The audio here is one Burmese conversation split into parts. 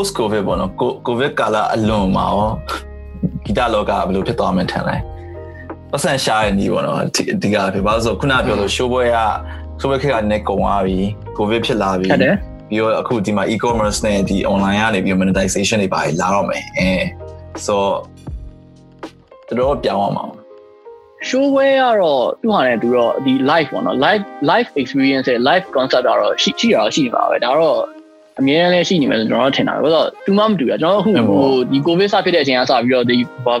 post covid ပေါ့နော် covid ကာလအလွန်မှာရောဂီတလောကဘယ်လိုဖြစ်သွားမှန်းထင်လဲပတ်စံရှားရနေပေါ့နော်ဒီကဖြစ်ပါဆိုခုနပြောလို့ show ပွဲက show ပွဲခက်ကလည်းကုန်သွားပြီ covid ဖြစ်လာပြီဟုတ်တယ်ပြီးတော့အခုဒီမှာ e-commerce နဲ့ဒီ online ကနေပြီး monetization တွေပါလာတော့မယ်အဲဆိုတော့တော်တော်ပြောင်းအောင်ပါ show way ကတော့သူ့ဟာနဲ့သူတော့ဒီ live ပေါ့နော် live live experience နဲ့ live concert ကတော့ရှိရှိတာရှိနေပါပဲဒါတော့ အများကြီးလည်းရှိနေမယ်ဆိုကျွန်တော်ထင်တာပဲဆိုတော့သူမှမတူတာကျွန်တော်အခုဟိုဒီ covid စဖြစ်တဲ့အချိန်ကစပြီးတော့ဒီ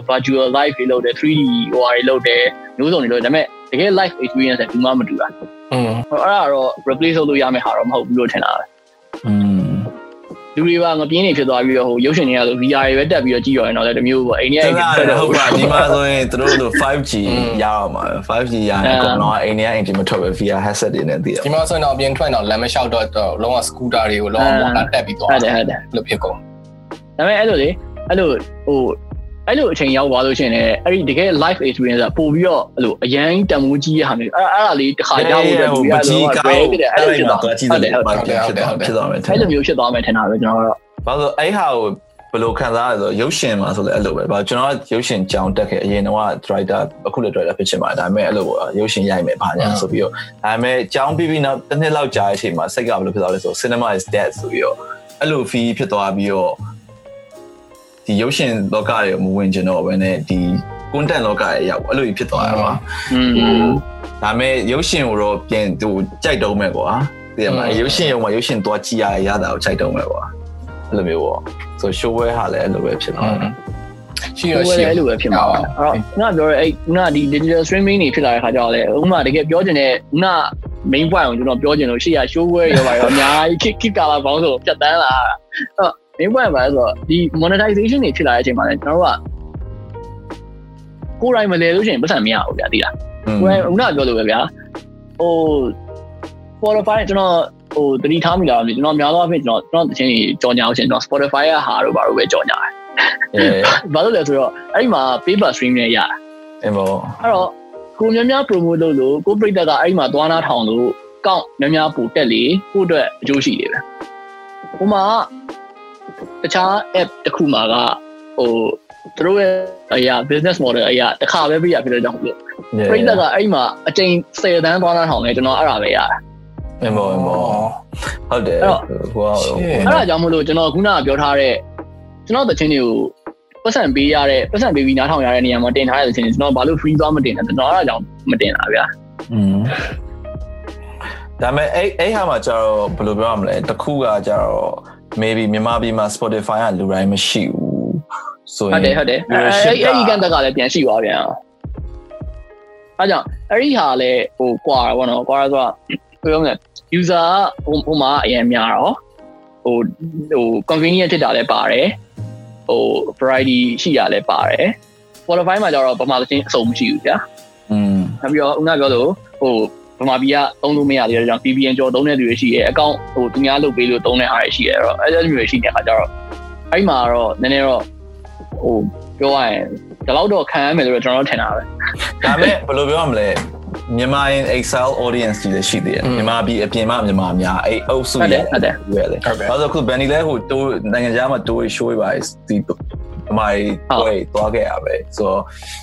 virtual live တွေလုပ်တယ် 3D ဟိုဟာတွေလုပ်တယ်မျိုးစုံတွေလုပ်တယ်ဒါပေမဲ့တကယ် live experience နဲ့သူမှမတူတာ อืม အဲ့ဒါတော့ replace လုပ်လို့ရမယ့်ဟာတော့မဟုတ်ဘူးလို့ထင်တာပဲ อืม လူတွေကငပြင်းနေဖြစ်သွားပြီးတော့ဟိုရုပ်ရှင်တွေကဆို VR တွေပဲတက်ပြီးတော့ကြည့်ရရင်တော့လည်းတမျိုးပေါ့အိမ်ကြီးအဲ့အိမ်ဒါကြီးတက်ဟုတ်ပါဒီမှာဆိုရင်သူတို့တို့ 5G ရအောင်ပါ 5G ရရင်အကုန်လုံးအိန္ဒိယအိမ်ကြီးမထွက်ပဲ VR headset တွေနဲ့တည်ရဒီမှာဆိုရင်တော့အပြင်ထွက်တော့လမ်းမလျှောက်တော့တော့လုံးဝစကူတာတွေကိုလုံးဝမော်တာတက်ပြီးသွားဟုတ်တယ်ဟုတ်တယ်လို့ဖြစ်ကုန်ဒါပေမဲ့အဲ့လိုလေအဲ့လိုဟို အဲ့လိုအချိန်ရောက်သွားလို့ရှိရင်လည်းအဲ့ဒီတကယ် live experience ကပို့ပြီးတော့အဲ့လိုအရန်တန်မိုးကြီးရဟာမျိုးအဲ့အဲ့ဒါလေးတစ်ခါရဖို့အတွက်ဟို VR မကြီးလို့ကောကင်းဖြစ်တယ်အဲ့လိုဖြစ်သွားတော့ကြည့်တယ်ဘာဖြစ်ဖြစ်သွားဖြစ်သွားမယ်ထင်အဲ့တယ်လိုမျိုးဖြစ်သွားမယ်ထင်တာပဲကျွန်တော်ကတော့ဘာလို့အဲ့ဟာကိုဘယ်လိုခံစားရလဲဆိုရုပ်ရှင်မှာဆိုလည်းအဲ့လိုပဲဘာကျွန်တော်ကရုပ်ရှင်ကြောင်တက်ခဲ့အရင်တော့ director အခုလည်း director ဖြစ်ချင်ပါတယ်ဒါပေမဲ့အဲ့လိုရုပ်ရှင်ရိုက်မယ်ဘာညာဆိုပြီးတော့ဒါပေမဲ့ကြောင်ပြီးပြီးနောက်တစ်နှစ်လောက်ကြာတဲ့အချိန်မှာစိတ်ကဘယ်လိုဖြစ်သွားလဲဆို cinema is dead ဆိုပြီးတော့အဲ့လို feel ဖြစ်သွားပြီးတော့ ဒီရုပ်ရှင်လောကတွေမဝင်ကျင်တော့ဘဲနဲ့ဒီ content လောကတွေရောက်အဲ့လိုဖြစ်သွားရပါอืมဒါပေမဲ့ရုပ်ရှင်ကိုတော့ပြန်သူကြိုက်တော့မယ်ကွာသိရမလားရုပ်ရှင်ရုံမှာရုပ်ရှင်သွားကြည့်ရရတာကိုကြိုက်တော့မယ်ကွာအဲ့လိုမျိုးပေါ့ဆို show ဝဲဟာလည်းအဲ့လိုပဲဖြစ်သွားတယ်ရှိဟိုတော့ရှိလည်းအဲ့လိုပဲဖြစ်မှာပါအဲ့တော့ခုနပြောရဲအဲ့ခုနဒီ digital streaming တွေဖြစ်လာတဲ့ခါကျတော့လေဥမာတကယ်ပြောချင်တဲ့ခုန main point ကိုကျွန်တော်ပြောချင်လို့ရှိရ show way ရောပါရောအများကြီး kick kick ကာလာဘောင်းဆိုပြတ်တန်းလာအဲ့တော့ main point ပါဆိုတော့ဒီ monetization တွေဖြစ်လာတဲ့အချိန်မှာလည်းကျွန်တော်တို့ကကိုယ်တိုင်မလဲလို့ရှိရင်ပတ်စံမရဘူးဗျာသိလားကိုယ်ခုနပြောလို့ပဲဗျာဟို Spotify ကျွန်တော်ဟိုတတိထားမိလာတယ်ကျွန်တော်များသောအားဖြင့်ကျွန်တော်ကျွန်တော်တချင်းကြီးကြော်ညာအောင်ရှင်ကျွန်တော် Spotify ရဲ့ဟာတို့ဘာလို့ပဲကြော်ညာတယ်အဲဘာလို့လဲဆိုတော့အဲ့ဒီမှာ paper stream နဲ့ရတာအဲ့ပေါ့အဲ့တော့ကိုများများ promote လုပ်လို့ကိုပြိတ္တကအဲ့ဒီမှာသွားနာထောင်လို့ကောက်များများပို့တက်လေကိုအတွက်အကျိုးရှိတယ်ပဲဟိုမှာ တခြား app တစ်ခုမှာကဟိုသူတို့ရဲ့အရာ business model အရာတစ်ခါပဲပြရဖြစ်တဲ့ကြောင့်မလို့ပရိသတ်ကအဲ့ဒီမှာအချိန်10တန်းသွားတာထောင်နေကျွန်တော်အဲ့ဒါပဲရတာအဲ့ပေါ့အဲ့ပေါ့ဟုတ်တယ်အဲ့တော့ဟိုအဲ့ဒါကြောင့်မလို့ကျွန်တော်ခုနကပြောထားတဲ့ကျွန်တော်တခြင်းတွေကိုပတ်စံပေးရတဲ့ပတ်စံပေးပြီးနားထောင်ရတဲ့နေရာမှာတင်ထားတဲ့တခြင်းတွေကျွန်တော်ဘာလို့ free သွားမတင်လဲကျွန်တော်အဲ့ဒါကြောင့်မတင်တာဗျာอืมဒါပေမဲ့အဲ့အဲ့ဟာမှာကျတော့ဘယ်လိုပြောရမလဲတခုကကျတော့ maybe မြန်မာပြည်မှာ Spotify ကလူတိုင်းမရှိဘူးဆိုရင်ဟုတ်တယ်ဟုတ်တယ်အဲ့အဲ့အဲ့ဒီကန်တက်ကလည်းပြန်ရှိသွားပြန်အောင်အဲ့ကြောင့်အဲ့ဒီဟာလည်းဟိုကွာတာပေါ့နော်ကွာဆိုတော့ပြောမလဲ user ဟိုဟိုမှာအရင်များတော့ဟိုဟို convenient ဖြစ်တာလည်းပါတယ်ဟို variety ရှိတာလည်းပါတယ် Spotify မှာကျတော့ပမာသချင်းအစုံမရှိဘူးဗျာอืมနောက်ပြီးတော့ဦးနာပြောလို့ဟို ဗမာပြည်ကသုံးလို့မရသေးတဲ့ကြောင့် VPN ကျော်သုံးတဲ့လူတွေရှိရဲအကောင့်ဟိုသူများလုပ်ပေးလို့သုံးတဲ့အားတွေရှိရဲအဲ့တော့အဲ့လိုမျိုးရှိတဲ့အခါကျတော့အဲ့ဒီမှာတော့နည်းနည်းတော့ဟိုပြောရရင်ဒီလောက်တော့ခံရမယ်လို့ကျွန်တော်တို့ထင်တာပဲဒါပေမဲ့ဘယ်လိုပြောရမလဲမြန်မာရင် Excel audience ကြီးလည်းရှိသေးတယ်မြန်မာပြည်အပြင်မှာမြန်မာအများအဲ့အုပ်စုဟုတ်တရဲ့ယ်ဟုတ်တယ်ရွယ်လေဟုတ်ကဲ့ဘာလို့ခု Benny လဲဟိုတိုးနိုင်ငံခြားမှာတိုး show ပါဒီအမိုင်ပွဲသွားခဲ့ရပဲဆိုတော့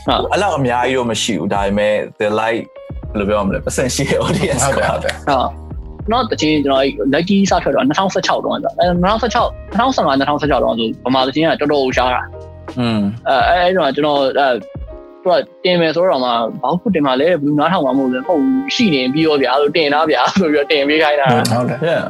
ဟုတ်အဲ့လောက်အများကြီးတော့မရှိဘူးဒါပေမဲ့ the like ဘယ်လိုပြောရမလဲ percent ရှိတဲ့ audience ဟုတ်ကတယ်ဟုတ်တယ်ဟုတ်တော့တချင်းကျွန်တော်လက်ကြီးစထွက်တော့2016တုန်းကဆိုအဲ2016 2015 2016တုန်းကဆိုဗမာတချင်းကတော်တော်ရှားတာอืมအဲအဲ့တော့ကျွန်တော်အဲသူကတင်မယ်ဆိုတော့မှဘာလို့တင်မှာလဲဘယ်သူနားထောင်မှာမဟုတ်လဲဟုတ်ရှိနေပြီးရောဗျာလို့တင်တာဗျာဆိုပြီးတော့တင်ပေးခိုင်းတာဟုတ်တယ် yeah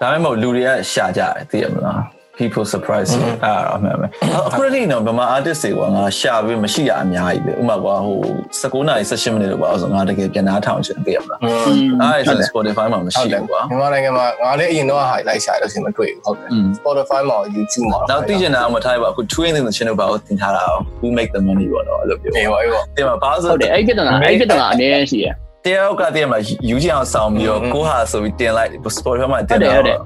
ဒါပေမဲ့မဟုတ်လူတွေကရှာကြတယ်သိရမလား people surprise အဲ့အမှန်ပဲအခုတည်းကတော့ဗမာ artist တွေကငါရှာပြီးမရှိရအများကြီးပဲဥပမာကွာဟို19နာရီ18မိနစ်လို့ပါဆိုငါတကယ်ပြန်နားထောင်ချင်ပြရမလားအဲ့ဒါဆို Spotify မှာမရှိဘူးကွာမြန်မာနိုင်ငံမှာငါလည်းအရင်တော့ဟာလိုက်ရှာတော့ရှင်မတွေ့ဘူးဟုတ်တယ် Spotify မှာ YouTube မှာတော့သိချင်တာမထားရပါအခု twin တဲ့ချင်းတို့ပါကိုတင်ထားတာ who make the money ပေါ့နော်အဲ့လိုပြောအေးပါအေးပါတင်ပါဘာဆိုဟုတ်တယ်အဲ့ဒီကတော့အဲ့ဒီကတော့အနည်းငယ်ရှိရတယောက်ကတည်းကမှယူချင်အောင်ဆောင်ပြီးတော့ကိုဟာဆိုပြီးတင်လိုက် Spotify မှာတင်တော့အဲ့ဒါ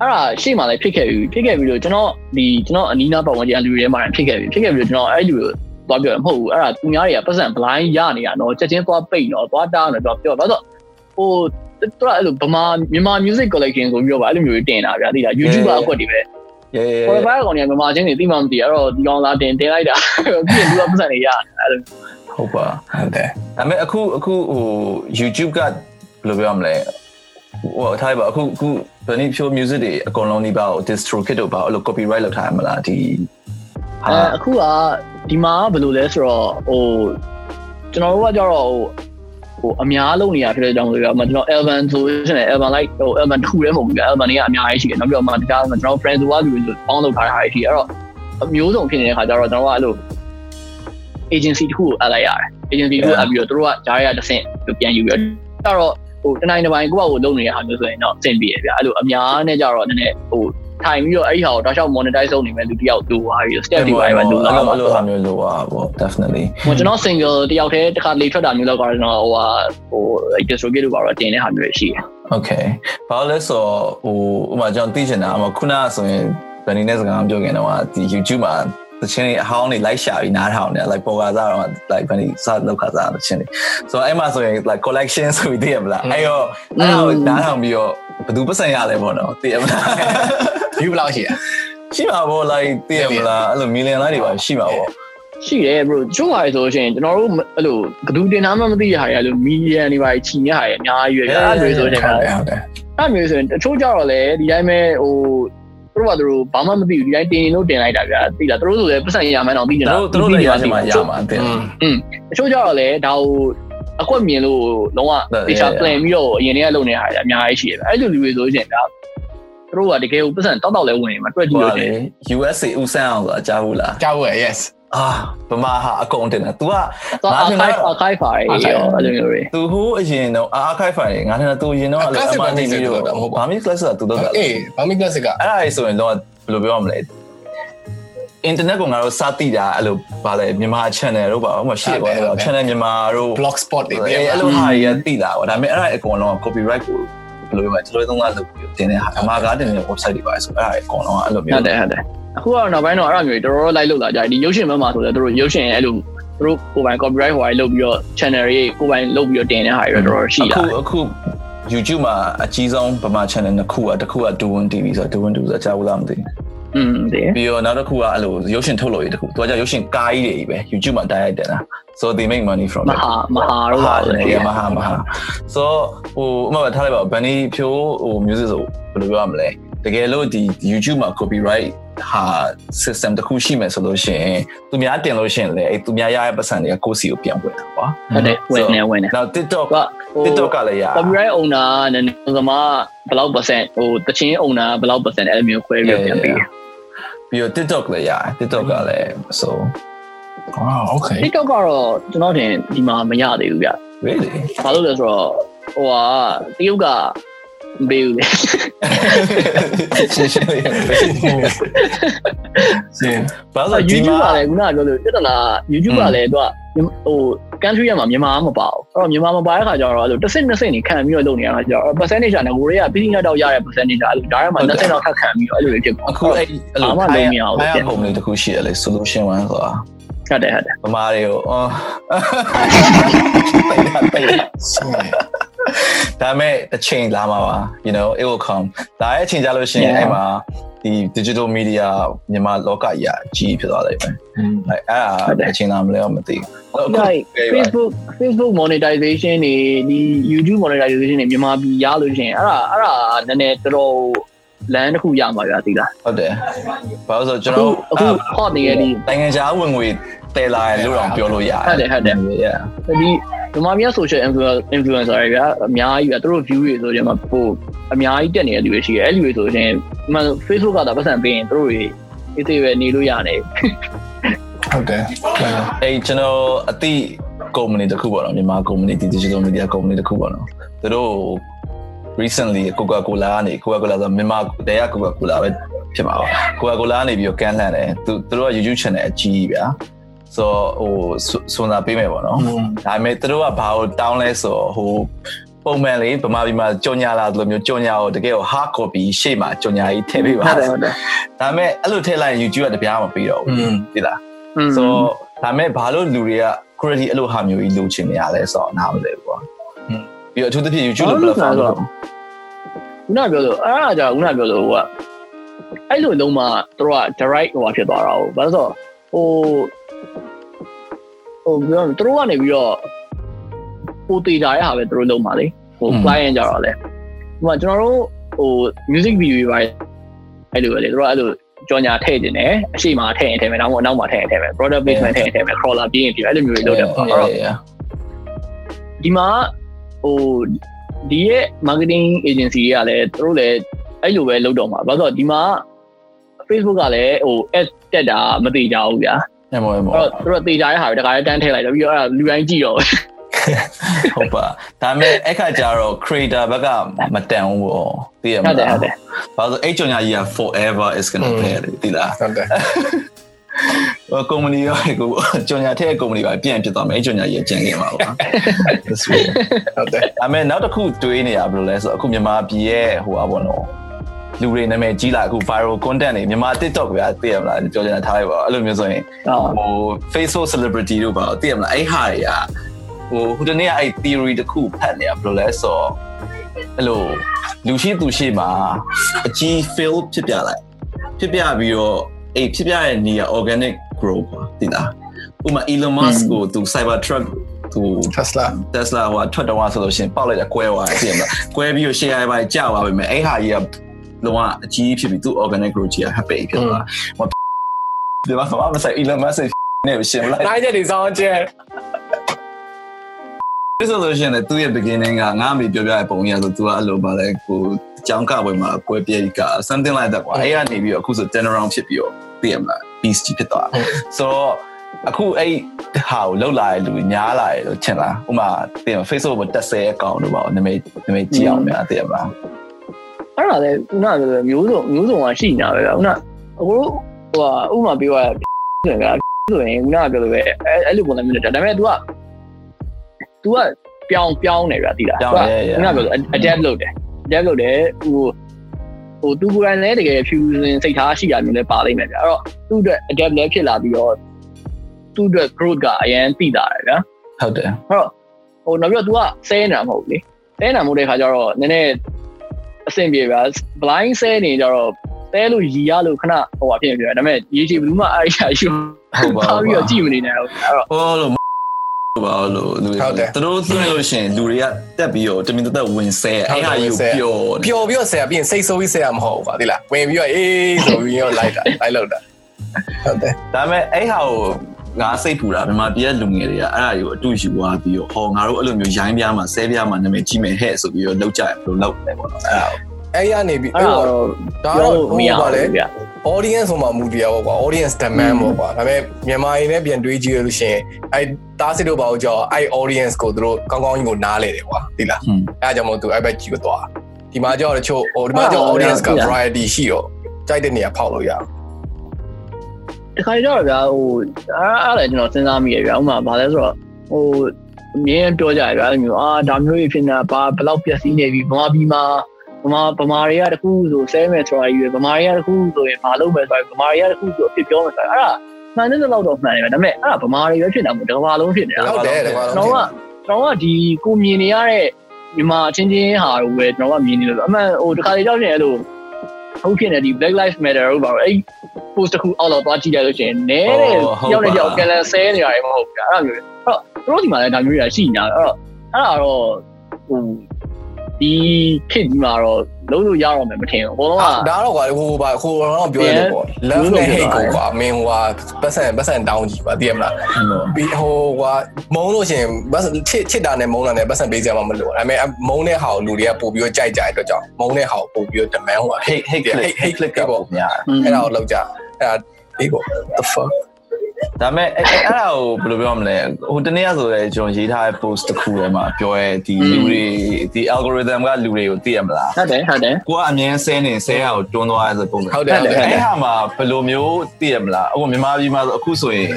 အဲ့ဒါရှေ့မှာလည်းဖြစ်ခဲ့ပြီဖြစ်ခဲ့ပြီလို့ကျွန်တော်ဒီကျွန်တော်အနီးနားပတ်ဝန်းကျင်လူတွေထဲမှာဖြစ်ခဲ့ပြီဖြစ်ခဲ့ပြီလို့ကျွန်တော်အဲ့ဒီလိုသွားပြောရမဟုတ်ဘူးအဲ့ဒါသူများတွေကပတ်စံ blind ရနေတာတော့ချက်ချင်းသွားပိတ်တော့သွားတားနေတော့ပြောတော့ဟိုသူကအဲ့လိုဗမာမြန်မာ music collection ဆိုပြီးတော့ဗာအဲ့လိုမျိုးတင်တာဗျာသိလား YouTube အကွက်တွေပဲရေရေပေါ်ပါကောင်တွေကဗမာချင်းတွေသိမှမသိအဲ့တော့ဒီကောင်လာတင်တင်လိုက်တာပြီးရင်သူကပတ်စံတွေရတယ်အဲ့လိုဟုတ်ပါဟုတ်တယ်ဒါပေမဲ့အခုအခုဟို YouTube ကဘယ်လိုပြောမလဲ ဟိုထားပါအခုအခုဗနီဖြို music တွေအကုန်လုံးဒီပါကို distro kit တို့ပါအဲ့လို copyright လုပ်ထားရမလားဒီအဲအခုကဒီမှာဘယ်လိုလဲဆိုတော့ဟိုကျွန်တော်တို့ကကြတော့ဟိုဟိုအများလုံးနေရဖြစ်တဲ့ကြောင့်လို့ပြောမှာကျွန်တော် Elvan ဆိုရှင် Elvan like ဟို Elvan တစ်ခုတည်းမဟုတ်ဘူးဗျ Elvan တွေကအများကြီးရှိတယ်နောက်ပြီးတော့မှတခြားကျွန်တော် friend ဆိုကလူတွေပေါင်းလုပ်ထားတာရှိတယ်အဲ့တော့အမျိုးစုံဖြစ်နေတဲ့ခါကျတော့ကျွန်တော်ကအဲ့လို agency တစ်ခုကိုအပ်လိုက်ရတယ် agency တစ်ခုအပ်ပြီးတော့သူတို့ကဂျားရတစ်ဆင့်ပြန်ယူပြီးတော့တော့ ဟိုတနိုင်တစ်ပိုင်းကိုယ့်ဘာကိုလုပ်နေတဲ့ဟာမျိုးဆိုရင်တော့အဆင်ပြေတယ်ဗျအဲ့လိုအများနဲ့ကြတော့နည်းနည်းဟိုထိုင်ပြီးတော့အဲ့ဒီဟာကိုတောက်လျှောက် monetize လုပ်နေမယ်လူတယောက်လိုသွားပြီးတော့ step တွေပါပဲလိုလာအဲ့မှာလိုအဲ့လိုဟာမျိုးလိုပါပေါ့ definitely ဟိုကျွန်တော် single တယောက်တည်းတစ်ခါလေထွက်တာမျိုးတော့ကတော့ကျွန်တော်ဟိုဟာဟို distribute လို့ပါတော့တင်တဲ့ဟာမျိုးရှိတယ် okay ဘာလို့လဲဆိုတော့ဟိုဥပမာကျွန်တော်သိချင်တာအမခုနကဆိုရင်ဗနီနဲ့စကားပြောခင်တော့ဒီ YouTube မှာ တချင်းလေးအဟောင်းလေးလိုက်ရှာပြီးနားထောင်နေ like ပေါ်ကစားတော့ like ဗနီစလောက်ခါစားတချင်းလေးဆိုတော့အဲ့မှာဆိုရင် like collection ဆိုပြီးသိရမလားအဲ့တော့အဲ့တော့နားထောင်ပြီးတော့ဘယ်သူပတ်စံရလဲပေါ့နော်သိရမလား view ဘယ်လောက်ရှိရရှိပါဘော like သိရမလားအဲ့လို million like တွေပါရှိပါဘောရှိတယ် bro ချို့ဟာဆိုလို့ရှိရင်ကျွန်တော်တို့အဲ့လိုဘယ်သူတင်သားမှမသိရဟာရလို့ million တွေပါချီနေဟာရအများကြီးပဲအဲ့လိုဆိုရင်ဟုတ်တယ်ဟုတ်တယ်အဲ့မျိုးဆိုရင်တချို့ကြတော့လေဒီတိုင်းပဲဟို သူတို့ကသူတို့ဘာမှမသိဘူးဒီတိုင်းတင်လို့တင်လိုက်တာဗျာသိလားသူတို့ဆိုလည်းပတ်စံရမှန်းတော့သိကြသူတာတို့သူတို့လည်းရချင်မှရမှာတင်อืมတချို့ကြတော့လေဒါဟိုအကွက်မြင်လို့လုံးဝ Yeah, picture yeah. plan ပြီးတော့အရင်တည်းကလုပ်နေတာအများကြီးရှိတယ်ဗျအဲ့လိုလူတွေဆိုရင်ဒါသူတို့ကတကယ်ကိုပတ်စံတောက်တောက်လဲဝင်နေမှာတွေ့ကြည့်ဟိုလို့လေတယ် USA ဥဆန်းအောင်ဆိုတာကြားဘူးလားကြောက်ရ yes အာဗမာဟာအကုန်တင်တာ तू ကတော့ငါထင်တာ archive archive ပါရေရောအဲ့လိုမျိုးတွေသူဟိုးအရင်တော့ archive file တွေငါထင်တာသူအရင်တော့ Classic အမှန်တည်းပြီးတော့ Classic တော့မဟုတ်ပါဘာမီ class ဆိုတာသူတော့တာအေးဘာမီ classic ကအဲ့ဒါကြီးဆိုရင်တော့ဘယ်လိုပြောရမလဲ internet ကိုငါတို့စတိတာအဲ့လိုဗာလဲမြန်မာ channel တို့ပါဥပမာရှိတယ်ပေါ့ channel မြန်မာတို့ blog spot တွေအဲ့အဲ့လိုဟာတွေကတိတာပေါ့ဒါပေမဲ့အဲ့ဒါအကုန်လုံး copyright ကိုဘယ်လိုပြောမလဲကျွန်တော်တို့သုံးကလုပ်ပြီးတင်တဲ့ဟာအမှားကားတင်တဲ့ website တွေပါဆိုအဲ့ဒါအကုန်လုံးအဲ့လိုဟုမျိုးတ်တယ်ဟုတ်တယ် အခုကတော့နောက်ပိုင်းတော့အဲ့လိုမျိုးတော်တော်လိုက်လို့လာကြတယ်ဒီရုပ်ရှင်ဘက်မှာဆိုလည်းတို့ရုပ်ရှင်အဲ့လိုတို့ကိုယ်ပိုင် copyright ဟိုဟာလုပ်ပြီးတော့ channel တွေကိုယ်ပိုင်လုပ်ပြီးတော့တင်တဲ့ဟာတွေတော့တော်တော်ရှိလာ အခုအခု YouTube မှာအကြီးဆုံးဗမာ channel နှစ်ခုอ่ะတစ်ခုက Duwin TV ဆိုတော့ Duwin 2ဆိုတော့ကြားဘူးလားမသိဘူး อืมဒီ ပြီးတော့နောက်တစ်ခုကအဲ့လိုရုပ်ရှင်ထုတ်လို့ရတစ်ခုသူကကြောင့်ရုပ်ရှင်ကားကြီးတွေကြီးပဲ YouTube မှာတိုက်ရိုက်တင်တာ so they make money from မ it ဟာမဟာတော့ပါလေ တယ်မဟာမဟာ so ဟိုအမကထားလိုက်ပါဘန်နီဖြိုးဟို music ဆိုဘယ်လိုပြောရမလဲတကယ်လို့ဒီ YouTube မှာ copyright ဟာ system တစ်ခုရှိမယ်ဆိုလို့ရှိရင်သူများတင်လို့ရှိရင်လေအဲ့သူများရတဲ့ပတ်စံတွေကကိုယ့်စီကိုပြန်ဝင်တာကွာဟုတ်တယ်ဝင်နေဝင်နေနောက် TikTok ကဟို TikTok ကလည်းရ copyright owner နဲ့သမားဘယ်လောက် percent ဟိုတချင်း owner ဘယ်လောက် percent အဲ့လိုမျိုးခွဲပြီးပြန်ပြီးပြီးတော့ TikTok လည်းရတယ် TikTok ကလည်း so wow okay TikTok ကတော့ကျွန်တော်တင်ဒီမှာမရသေးဘူးဗျ really ဘာလို့လဲဆိုတော့ဟိုဟာတရုတ်က မပေးဘူးလေရှင်းရှင်းလေးရှင်းဘာလို့အဲ့ဒီ YouTube ကမှာလည်းခုနကပြောလို့ပြဿနာ YouTube ကလည်းသူကဟို country ရမှာမြန်မာမပါဘူးအဲ့တော့မြန်မာမပါတဲ့ခါကျတော့အဲ့လိုတစ်ဆင့်တစ်ဆင့်နေခံပြီးတော့လုပ်နေရတာကျတော့ percentage ကလည်းကိုတွေကပြီးပြီးတော့ရတဲ့ percentage ကအဲ့လိုဒါရမှာတစ်ဆင့်တော့ခက်ခံပြီးတော့အဲ့လိုဖြစ်သွားအခုအဲ့အဲ့လိုဘာမှလုပ်မရဘူးအဲ့ပုံလေးတစ်ခုရှိရလေ solution one ဆိုတာဟုတ်တယ်ဟုတ်တယ်ဗမာတွေကိုအော် ဒါမဲ့အချိန်လာမှာပါ you know it will come ဒါရဲ့အချိန်ကြလို့ရှိရင်အဲ့မှာဒီ digital media မြန်မာလောကကြီးအကြီးဖြစ်သွားလိမ့်မယ်အဲ့အဲ့ဒါအချိန်လာမလဲတော့မသိဘူး like Facebook Facebook monetization နေဒီ YouTube monetization နေမြန်မာပြည်ရလို့ရှိရင်အဲ့ဒါအဲ့ဒါနည်းနည်းတော်တော်လမ်းတစ်ခုရမှာပြသိလားဟုတ်တယ်ဘာလို့ဆိုကျွန်အခုတော်အခု hot နေရဒီနိုင်ငံခြားဝင်ငွေ တဲလာရလို့တော့ပြောလို့ရတယ်ဟုတ်တယ်ဟုတ်တယ် yeah ဒီဒီမှာများ social influencer influencer တွေကအများကြီးပဲသူတို့ view တွေဆိုရင်မှပို့အများကြီးတက်နေတဲ့လူတွေရှိတယ်အဲ့လူတွေဆိုရင်မှ Facebook ကသာပတ်စံပေးရင်သူတို့တွေအေးသေးပဲနေလို့ရတယ်ဟုတ်တယ်အဲ့ကျွန်တော်အတိ company တစ်ခုပေါ့နော်မြန်မာ company ဒီ digital media company တစ်ခုပေါ့နော်သူတို့ recently Coca-Cola ကနေ Coca-Cola ဆိုမြန်မာတဲရ Coca-Cola ပဲဖြစ်မှာပါ Coca-Cola ကနေပြီးတော့ကန်လှန်တယ်သူသူတို့က YouTube channel အကြီးဗျာ ဆိုဟိုစွန်စာပေးမယ်ပေါ့နော်ဒါပေမဲ့သူတို့ကဘာကိုတောင်းလဲဆိုဟိုပုံမှန်လေးဗမာပြည်မှာကြော်ညာလာလို့မျိုးကြော်ညာကိုတကယ်ကို hard copy ရှေ့မှာကြော်ညာကြီးထည့်ပေးပါဟုတ်တယ်ဟုတ်တယ်ဒါပေမဲ့အဲ့လိုထည့်လိုက်ရင် YouTube ကတပြားမပေးတော့ဘူးသိလားဆိုတော့ဒါပေမဲ့ဘာလို့လူတွေက quality အဲ့လိုဟာမျိုးကြီးလိုချင်နေရလဲဆိုတော့နားမလည်ဘူးကွာပြီးပြီးတော့အထူးသဖြင့် YouTube လို platform လို့ခုနကပြောလို့အဲ့ဒါကြောင့်ခုနကပြောလို့ဟိုကအဲ့လိုလုံးမှသူတို့က direct ဟိုဖြစ်သွားတာဟုတ်ဘာလို့ဆိုဟို ဟိုပြောသူတို့ကနေပြီးတော့ပိုတေးကြရဟာပဲသူတို့လုံးပါလေဟို client ကြတော့လေဟိုကကျွန်တော်တို့ဟို music video တွေပါအဲ့လိုပဲလေသူတို့အဲ့လိုကြော်ညာထည့်နေတယ်အရှိမထည့်ရင်ထည့်မယ်နောက်မှအနောက်မှထည့်ရင်ထည့်မယ် product placement ထည့်ရင်ထည့်မယ် crawler ပြင်းရင်ပြအဲ့လိုမျိုးတွေလုပ်တယ်ပေါ့အဲ့တော့ဒီမှာဟိုဒီရဲ့ marketing agency တွေကလည်းသူတို့လည်းအဲ့လိုပဲလုပ်တော့မှာဘာလို့ဆိုတော့ဒီမှာ Facebook ကလည်းဟို ad တက်တာမသိကြဘူးဗျာ ညမောမောအဲ့တော့သူတို့သိကြတဲ့ဟာတွေတခါတန်းထည့်လိုက်တော့ပြီးတော့အဲ့ဒါလူတိုင်းကြည့်တော့ဟုတ်ပါဒါပေမဲ့အခါကျတော့ creator ဘက်ကမတန်ဘူးပေါ့သိရမဟုတ်တယ်လားဟုတ်တယ်ဘာလို့အဲ့ကြောင့်ညာကြီးက forever is going to be သိလားဟုတ်တယ်ဟိုကုမ္ပဏီရောကိုကြော်ညာထက်ကုမ္ပဏီပါပြန်ဖြစ်သွားမယ်အဲ့ကြော်ညာကြီးကျန်ခဲ့မှာပါ That's weird ဟုတ်တယ်ဒါပေမဲ့နောက်တစ်ခုတွေးနေရဘယ်လိုလဲဆိုတော့အခုမြန်မာပြည်ရဲ့ဟိုပါဘောနော် လူတွေနာမည်ကြီးလာအခု viral content တွေမြန်မာ TikTok ဗျာသိရမလားပြောချင်တာထားလိုက်ပါအဲ့လိုမျိုးဆိုရင်အော်ဟို Facebook celebrity တို့ပါသိရမလားအဲ့ဟာတွေကဟိုဟိုတနေ့ကအဲ့ theory တစ်ခုဖတ်နေရဘယ်လိုလဲဆိုတော့အဲ့လိုလူရှိသူရှိမှာအကြီး fail ဖြစ်ပြလိုက်ဖြစ်ပြပြီးတော့အဲ့ဖြစ်ပြတဲ့နေရာ organic growth ပါသိလားဥပမာ Elon Musk ကိုသူ Cybertruck သူ Tesla Tesla ဟိုထွက်တော့ဆိုလို့ရှိရင်ပေါက်လိုက်တာကွဲသွားတယ်သိရမလားကွဲပြီးတော့ share ပိုင်းကြာသွားပြီမဲ့အဲ့ဟာကြီးက လုံးဝအကြီးဖြစ်ပြီးသူ organic growth ကြီးက happy ဖြစ်သွားဟိုဒီမှာဘာမှမဆိုင် Elon Musk နဲ့ရှင်းလိုက်နိုင်ချက်တွေစောင်းကျဲဒီဆိုလို့ရှိရင်လည်းသူ့ရဲ့ beginning ကငါအမေပြောပြတဲ့ပုံကြီးဆိုသူကအဲ့လိုပါလဲကိုအကြောင်းကပွဲမှာကွဲပြေးက something like that ကွာအဲ့ကနေပြီးတော့အခုဆို turn around ဖြစ်ပြီးတော့သိရမလား beast ကြီးဖြစ်သွားဆိုတော့အခုအဲ့ဟာကိုလောက်လာတဲ့လူများလာတယ်လို့ထင်လားဥပမာသိရမ Facebook မှာတက်ဆဲအကောင့်တို့ပါနာမည်နာမည်ကြည့်အောင်များသိရမလား အဲ့ဒါလည်းခုနကပြောမျိုးစုံမျိုးစုံကရှိနေတာပဲဗျာခုနအခုဟိုဥမာပြောရဆိုရင်ဆိုရင်ခုနကပြောလို့ပဲအဲ့အဲ့လိုပုံစံမျိုးနဲ့ဒါပေမဲ့ तू က तू ကပြောင်းပြောင်းနေဗျာတိလား ပြောင်းရဲရဲ ခုနကပြောလို့ adapt လုပ်တယ် adapt လုပ်တယ်ဟိုဟိုသူကိုယ်တိုင်လည်းတကယ် fusion စိတ်ထားရှိတာမျိုးလည်းပါလိမ့်မယ်ဗျာအဲ့တော့သူ့အတွက် adapt လည်းဖြစ်လာပြီးတော့သူ့အတွက် growth ကအရင်သိတာတယ်ဗျာ ဟုတ်တယ် ဟိုနောက်ပြီးတော့ तू ကဆဲနေတာမဟုတ်ဘူးလေဆဲနေတာမဟုတ်တဲ့ခါကျတော့နည်းနည်း အဆင်ပြေဗျာ blind ဆဲနေကြတော့ဆဲလို့ရီရလို့ခဏဟိုပါဖြစ်နေပြီဒါပေမဲ့ရေချီဘလူးမအဲ့ရရှိဟုတ်ပါပါဘူးပြီးတော့ကြည့်မနေနိုင်ဘူးအဲ့တော့ဟောလို့ဘာလို့လူသူတို့သွင်းလို့ရှိရင်လူတွေကတက်ပြီးတော့တမင်တက်ဝင်ဆဲအဲ့ဟာယူပျော်ပျော်ပြီးတော့ဆရာပြီးရင်စိတ်ဆိုးပြီးဆရာမဟုတ်ဘူးကွာဒီလားဝင်ပြီးတော့အေးဆိုပြီးတော့လိုက်တာလိုက်လောက်တာဟုတ်တယ်ဒါပေမဲ့အဲ့ဟာကို ငါစိတ်ပူတာမြန်မာပြည်ကလူငယ်တွေကအဲ့ဒါကိုအတူယူသွားပြီးတော့ဟောငါတို့အဲ့လိုမျိုးရိုင်းပြားမှာဆဲပြားမှာနာမည်ကြီးမယ်ဟဲ့ဆိုပြီးတော့လောက်ကြရဘယ်လိုလောက်လဲပေါ့နော်အဲ့ဒါအဲ့ရနေပြီးအဲ့အဲ့တော့တော့ဒါပြောတော့လို့မမရရပါပါလေဘူးဗျာ audience ဆိုမှမူတရားပေါ့ကွာ audience demand ပေါ့ကွာဒါပေမဲ့မြန်မာရင်းနဲ့ပြန်တွေးကြည့်ရလို့ရှိရင်အဲ့တားစစ်တို့ပါအောင်ကြောအဲ့ audience ကိုသူတို့ကောင်းကောင်းကြီးကိုနားလေတယ်ကွာဒီလားဟွန်းအဲ့ဒါကြောင့်မို့သူအဲ့ဘက်ကြည့်ကိုသွားဒီမှာကြောက်တချို့ဟိုဒီမှာကြောက် audience က variety ရှိတော့ကြိုက်တဲ့နေရာဖောက်လို့ရအောင် တခါကြတော့ဗျာဟိုအဲ့အဲ့လည်းကျွန်တော်စဉ်းစားမိရဗျာဥမာဘာလဲဆိုတော့ဟိုအမြင်ပြောကြရဗျာအဲ့လိုမျိုးအာဒါမျိုးကြီးဖြစ်နေတာဘာဘယ်လောက်ပြည့်စည်နေပြီဗမာပြည်မှာဗမာဗမာတွေကတခုဆိုဆဲမယ်ဆိုတာကြီးပဲဗမာတွေကတခုဆိုရင်မလုပ်မယ်ဆိုတာဗမာတွေကတခုဆိုအဖြစ်ပြောမယ်ဆိုတာအဲ့ဒါမှန်တဲ့လောက်တော့မှန်တယ်ဗျာဒါပေမဲ့အဲ့ဒါဗမာတွေပဲဖြစ်တာမဟုတ်တစ်ကမ္ဘာလုံးဖြစ်နေတာဟုတ်တယ်တကွာကျွန်တော်ကကျွန်တော်ကဒီကိုမြင်နေရတဲ့မြန်မာချင်းချင်းဟာကိုပဲကျွန်တော်ကမြင်နေလို့ဆိုအမှန်ဟိုတခါလေကြောက်နေအဲ့လိုဟုတ်ဖြစ်နေဒီ Black Lives Matter ဟုတ်ပါဘူးအဲ့ post တစ်ခုအောက်တော့သွားကြည့်လိုက်လို့ရှိရင်နဲတဲ့ရောက်နေကြောက်ကလန်ဆဲနေရတယ်မဟုတ်ဘူးအဲ့ဒါမျိုးအဲ့တော့သူတို့ဒီမှာလည်းဒါမျိုးတွေရှိနေတာအဲ့တော့အဲ့ဒါတော့ဟိုဒီခစ်ဒီမှာတော့ လုံးလို့ရတော့မယ်မထင်ဘူးဘုံလုံးကဒါတော့ကွာဟိုပါဟိုတော့ပြောရတယ်ပေါ့ love နဲ့ hate ကိုကွာမင်းဟိုဟာပတ်စံပတ်စံတောင်းကြီးပါသိရမလားပြီးဟိုကွာမုံလို့ရှိရင်ပတ်ချစ်ချစ်တာနဲ့မုံတာနဲ့ပတ်စံပေးကြမှာမလို့ဒါပေမဲ့မုံတဲ့ဟာကိုလူတွေကပို့ပြီးတော့ကြိုက်ကြတဲ့အတွက်ကြောင့်မုံတဲ့ဟာကိုပို့ပြီးတော့ demand ဟို hate hate click hate click ကပေါ့ညာအဲ့ဒါကိုလောက်ကြအဲ့ဒါဒီကို the fuck ဒါပေမဲ့အဲ့အဲ့အဲ့ဒါကိုဘယ်လိုပြောမလဲဟိုတနေ့ကဆိုရဲကျွန်တော်ရေးထားတဲ့ post တစ်ခုထဲမှာပြောရဲဒီလူတွေဒီ algorithm ကလူတွေကိုသိရမလားဟုတ်တယ်ဟုတ်တယ်ကိုကအမြင်ဆဲနေဆဲရကိုတွန်းသွားရဆိုပုံစံဟုတ်တယ်ဟုတ်တယ်အဲ့ဟာမှာဘယ်လိုမျိုးသိရမလားအခုမြန်မာပြည်မှာဆိုအခုဆိုရင်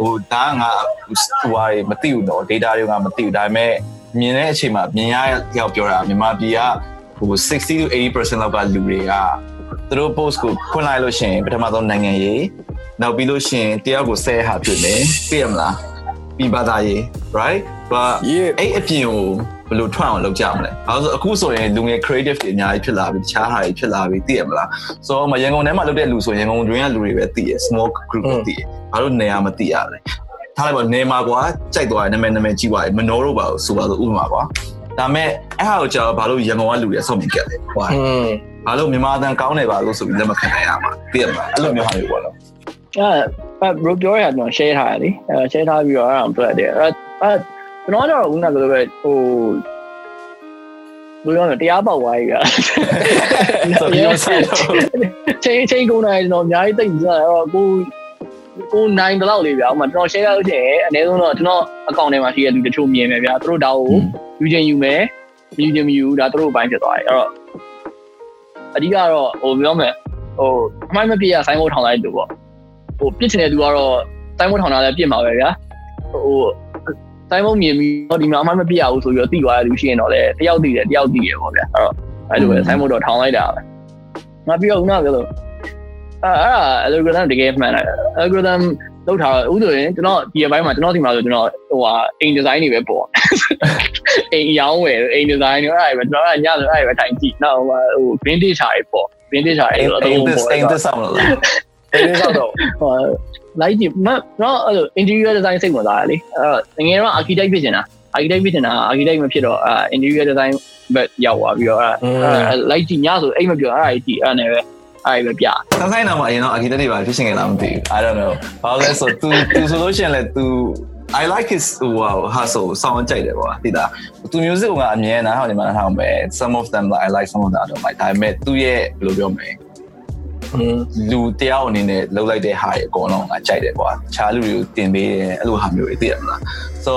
ဟိုဒါကငါဟိုဟာတွေမသိဘူးတော့ data တွေကမသိဘူးဒါပေမဲ့မြင်တဲ့အချိန်မှာမြင်ရရောက်ပြောတာမြန်မာပြည်ကဟို60 to 80%လောက်ကလူတွေကသူတို့ post ကိုဖွင့်လိုက်လို့ရှိရင်ပထမဆုံးနိုင်ငံရေး နောက်ပြီးလို့ရှိရင်တယောက်ကိုဆဲဟာဖြစ်မယ်သိရမလားပြီးပါသားရေး right but ရေးအဲ့အပြင်ကိုဘယ်လိုထွက်အောင်လုပ်ကြမလဲ။အဲဆိုအခုဆိုရင်လူငယ် creative တွေအများကြီးဖြစ်လာပြီတခြားဟာတွေဖြစ်လာပြီသိရမလား။ဆိုတော့မရန်ကုန်ထဲမှာလုပ်တဲ့လူဆိုရန်ကုန်တွင်းကလူတွေပဲသိရ small group ပဲသိရ။ဘာလို့နေရာမသိရလဲ။ထားလိုက်ပါနေမှာကွာကြိုက်သွားတယ်နာမည်နာမည်ကြီးသွားတယ်မနှောတော့ပါဘူးဆိုပါဆိုဥပမာကွာ။ဒါမဲ့အဲ့ဟာကိုကြာတော့ဘာလို့ရန်ကုန်ကလူတွေအဆုံးမြင်ကြတယ်။ဟွာอืมဘာလို့မြန်မာအတန်ကောင်းနေပါလို့ဆိုပြီးလက်မခံနိုင်ရမှာသိရမလားအဲ့လိုမျိုးဟာမျိုးပေါ့နော် အဲဘရိုပြောရကျွန်တော် share ထားရတယ်အဲ share ထားပြီးတော့အဲ့ဒါကိုတွေ့တယ်အဲအဲကျွန်တော်ကတော့ဦးနာလိုပဲဟိုဘယ်လိုလဲတရားပေါက်သွားပြီကဆိုပြီးတော့ဆက်တော့ချိန်ချိန်ကုန်တိုင်းကျွန်တော်အများကြီးသိပြီဆိုတော့ကိုကိုနိုင်တလောက်လေးဗျာဥမာကျွန်တော် share လုပ်ချင်အနည်းဆုံးတော့ကျွန်တော်အကောင့်ထဲမှာရှိတဲ့လူတချို့မြင်မယ်ဗျာသူတို့ဒါကိုယူချင်ယူမယ်ယူချင်မယူဒါသူတို့အပိုင်းဖြစ်သွားတယ်အဲ့တော့အဓိကတော့ဟိုပြောမယ်ဟိုအမိုင်းမပြည့်ရဆိုင်းဖို့ထောင်လိုက်လို့ပေါ့ ဟိုပြစ်ချင်တဲ့သူကတော့ဆိုင်းဖို့ထောင်တာလည်းပြစ်မှာပဲဗျာဟိုဆိုင်းဖို့မြင်ပြီးတော့ဒီမှာအမိုင်းမပြည့်ရဘူးဆိုပြီးတော့တိသွားတဲ့လူရှိရင်တော့လေတယောက်တိတယ်တယောက်တိတယ်ပေါ့ဗျာအဲ့တော့အဲ့လိုပဲဆိုင်းဖို့တော့ထောင်လိုက်တာပဲငါပြီးတော့ခုနကပြောလို့အဲ့အဲ့ algorithm တကယ်မှန်တယ် algorithm လောက်ထားဥဆိုရင်ကျွန်တော်ဒီအပိုင်းမှာကျွန်တော်ဒီမှာဆိုကျွန်တော်ဟိုဟာအိမ် design တွေပဲပေါ့အိမ်ရောင်းဝယ်အိမ် design တွေအဲ့ဒါပဲကျွန်တော်ကညဆိုအဲ့ဒါပဲထိုင်ကြည့်နောက်ဟိုဟို vintage ဟာတွေပေါ့ vintage ဟာတွေအိမ်တော့အိမ်တော့သစ်ပေါ့အိမ်သစ်ဆောင်လို့ လား ဒီနေ့တော့တော့ ဟိုလိုက်ကြည့်မတော့အဲ့လို interior design စိတ်ဝင်စားတယ်လေအဲ့ငယ်တော့ architect ဖြစ်နေတာ architect ဖြစ်နေတာ architect မဖြစ်တော့အဲ interior design ဘက်ရောက်သွားပြီးတော့အဲလိုက်ကြည့်ညဆိုအိမ်မပြောအဲ့ဒါကြီးကြည့်အဲ့နဲ့ပဲအဲ့ပဲပြ ဆန်းဆိုင်တော့မှအရင်တော့ architect တွေပါဖြစ်ရှင်ကြလားမသိဘူး I don't know ဘာလို့လဲဆို तू तू ဆိုလို့ရှိရင်လေ तू I like his wow hustle ဆောင်းကြိုက်တယ်ပေါ့သိတာသူ music ကအမြဲနားဟောနေမှာနားထောင်ပဲ some of them like I like some of them I don't like ဒါပေမဲ့သူ့ရဲ့ဘယ်လိုပြောမလဲ อืม လူတယောက်အနေနဲ့လှုပ်လိုက်တဲ့ဟာတွေအကုန်လုံးငါကြိုက်တယ်ကွာတခြားလူတွေကိုတင်ပေးတယ်အဲ့လိုဟာမျိုးတွေသိရမလား so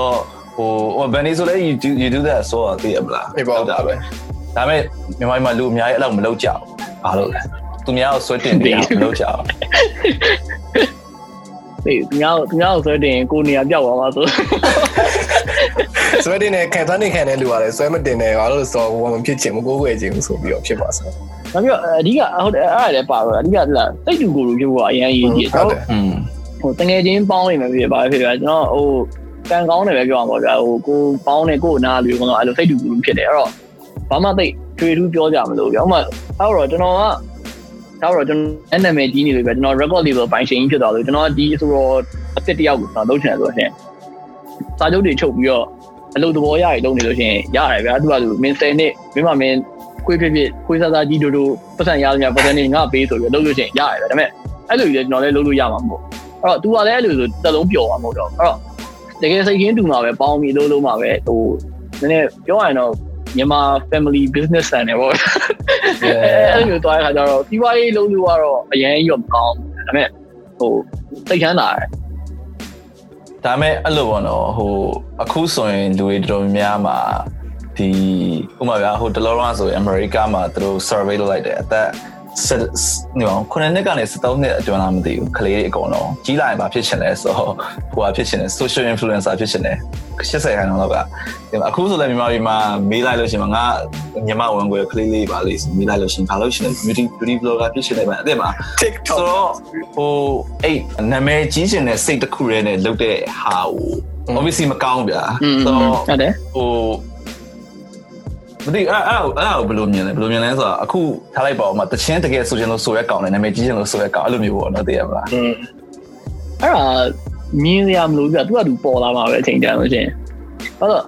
ဟိုဟိုဘယ်နေဆိုလဲ you do you do that ဆိုတော့သိရမလားတာပဲဒါပေမဲ့မြန်မာပြည်မှာလူအများကြီးအဲ့လောက်မလုပ်ကြဘူးဘာလို့လဲသူများကိုဆွဲတင်ပေးမလုပ်ကြဘူးဒီညောင်းညောင်းဆိုတင်ကိုနေရာပြောက်သွားမှာဆိုဆွဲတင်နေခံသွားနေခံတဲ့လူကလည်းဆွဲမတင်နေဘာလို့ဆိုတော့ဟိုမဖြစ်ချင်မကိုးကွယ်ချင်ဘူးဆိုပြီးတော့ဖြစ်ပါစမ်း နောက်ပြီးအဓိကဟုတ်တယ်အဲ့ဒါလည်းပါတော့အဓိကလားစိတ်တူကိုယ်လိုဖြစ်ဖို့ကအရင်အရေးကြီးတယ်ဟုတ်တော့တယ်อืมဟိုတငယ်ချင်းပေါင်းနေမှာဖြစ်ပါဖြစ်ပါကျွန်တော်ဟိုကံကောင်းတယ်ပဲပြောအောင်ပါဗျာဟိုကိုပေါင်းနေကိုနာလူကတော့အဲ့လိုစိတ်တူကိုယ်လိုဖြစ်တယ်အဲ့တော့ဘာမှသိထွေထူးပြောကြမလို့ဗျာဥမာအဲ့တော့ကျွန်တော်ကတော့ကျွန်တော်နာမည်ကြီးနေလို့ပဲကျွန်တော် record label ပိုင်ရှင်ကြီးဖြစ်သွားလို့ကျွန်တော်ဒီဆိုတော့အစ်စ်တယောက်ကိုကျွန်တော်လုပ်ချင်တယ်ဆိုတော့ရှင်စာချုပ်တွေချုပ်ပြီးတော့အလုပ်သဘောရရလုပ်နေလို့ရှင်ရတယ်ဗျာသူကသူမင်း10နှစ်မင်းမမင်း ခွေးဖြစ်ဖြစ်ခွေးစားစားကြီးတို့တို့ပတ်စံရရပတ်စံနေငါပေးဆိုပြီးလုပ်လို့ရှင်ရတယ်ဗျာဒါပေမဲ့အဲ့လိုကြီးလည်းကျွန်တော်လည်းလုပ်လို့ရမှာမဟုတ်အဲ့တော့ तू ကလည်းအဲ့လိုဆိုတက်လုံးပျော်မှာမဟုတ်တော့အဲ့တော့တကယ်စိတ်ကင်းတူမှာပဲပေါင်းပြီးလို့လို့မှာပဲဟိုနည်းနည်းပြောရရင်တော့မြန်မာ family business ဆန်တယ်ပေါ့အဲ့လိုမျိုးတွားရခါကျတော့ဒီဝါရေးလုံးလို့ကတော့အရင်ရောမကောင်းဘူးဒါပေမဲ့ဟိုစိတ်ချမ်းသာတယ်ဒါပေမဲ့အဲ့လိုပေါ့နော်ဟိုအခုဆိုရင်လူတွေတော်တော်များများမှာ ဒီဥပမာပြဟိုတလောလောဆိုရင်အမေရိကမှာသူတို့ survey လုပ်လိုက်တယ်အသက်ဆက်နေအောင်ခုနှစ်နှစ်ကနေ73နှစ်အတွင်းလားမသိဘူးကလေးတွေအကုန်လုံးကြီးလာရင်ဘာဖြစ်ချင်လဲဆိုတော့ဟိုဟာဖြစ်ချင်တယ် social influencer ဖြစ်ချင်တယ်80ခန်းလောက်ကဒီမှာအခုဆိုလည်းမြန်မာပြည်မှာမေးလိုက်လို့ရှိရင်ငါမြန်မာဝန်ကိုကလေးလေးပါလေးမေးလိုက်လို့ရှိရင်ဘာလို့ရှိလဲ beauty beauty blogger ဖြစ်ချင်တယ်ဗျအဲ့ဒီမှာ TikTok ဆိုတော့ဟိုအဲ့နာမည်ကြီးရှင်တဲ့စိတ်တစ်ခုတည်းနဲ့လုပ်တဲ့ဟာကို obviously မကောင်းဗျာอืมဆိုတော့ဟုတ်တယ်ဟို မသိအဲ့အဲ့အဲ့ဘယ်လိုမြင်လဲဘယ်လိုမြင်လဲဆိုတော့အခုထားလိုက်ပါဦးမှာတချင်းတကယ်ဆိုချင်လို့ဆိုရဲကောင်းတယ်နာမည်ကြီးချင်လို့ဆိုရဲကောင်းအဲ့လိုမျိုးပေါ့နော်သိရမလားအင်းအဲ့ဒါမြင်ရမလို့ပြသူကသူပေါ်လာမှာပဲအချိန်တန်လို့ရှင်အဲ့တော့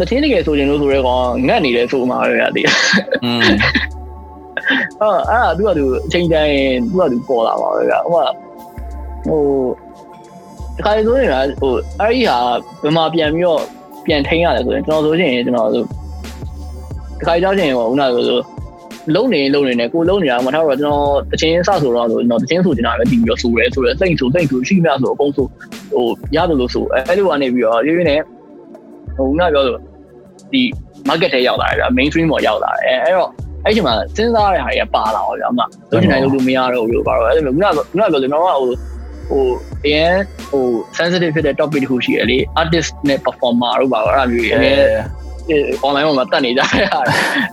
တချင်းတကယ်ဆိုချင်လို့ဆိုရဲကောင်းငတ်နေတယ်ဆိုမှာပဲဗျာသိရအင်းအဲ့အဲ့သူကသူအချိန်တန်သူကသူပေါ်လာမှာပဲဗျာဟိုဟိုတခါလေဆိုရင်ဟိုအဲ့ဒီဟာဘယ်မှာပြန်ပြီးတော့ပြန်ထိန်းရတယ်ဆိုရင်ကျွန်တော်ဆိုရှင်ကျွန်တော်ဆို ခါကြောက်ရင်ဟိုဦးနာဆိုဆိုလုံးနေလုံးနေနဲ့ကိုလုံးနေတာမှထားတော့ကျွန်တော်တချင်းစဆိုတော့ဆိုကျွန်တော်တချင်းဆိုချင်တာပဲတည်ပြီးတော့ဆိုရဲဆိုရဲစိတ်ဆိုစိတ်ဆိုရှိမှဆိုအကုန်ဆိုဟိုရတယ်လို့ဆိုအဲ့လိုကနေပြီးတော့ရေးရင်းနဲ့ဟိုဦးနာပြောဆိုဒီ market ထဲရောက်လာတယ်ဗျ mainstream ပေါ်ရောက်လာတယ်အဲ့တော့အဲ့ဒီမှာစဉ်းစားရတဲ့ဟာတွေကပါလာတော့ဗျာအမတို့ချင်တယ်လို့လို့မရတော့ဘူးလို့ပါတော့အဲ့လိုမျိုးခုနကခုနကပြောကျွန်တော်ကဟိုဟိုအရင်ဟို sensitive ဖြစ်တဲ့ topic တခုရှိရလေ artist နဲ့ performer တို့ပါတော့အဲ့လိုမျိုးအရင် online မှာတက်နေကြတယ်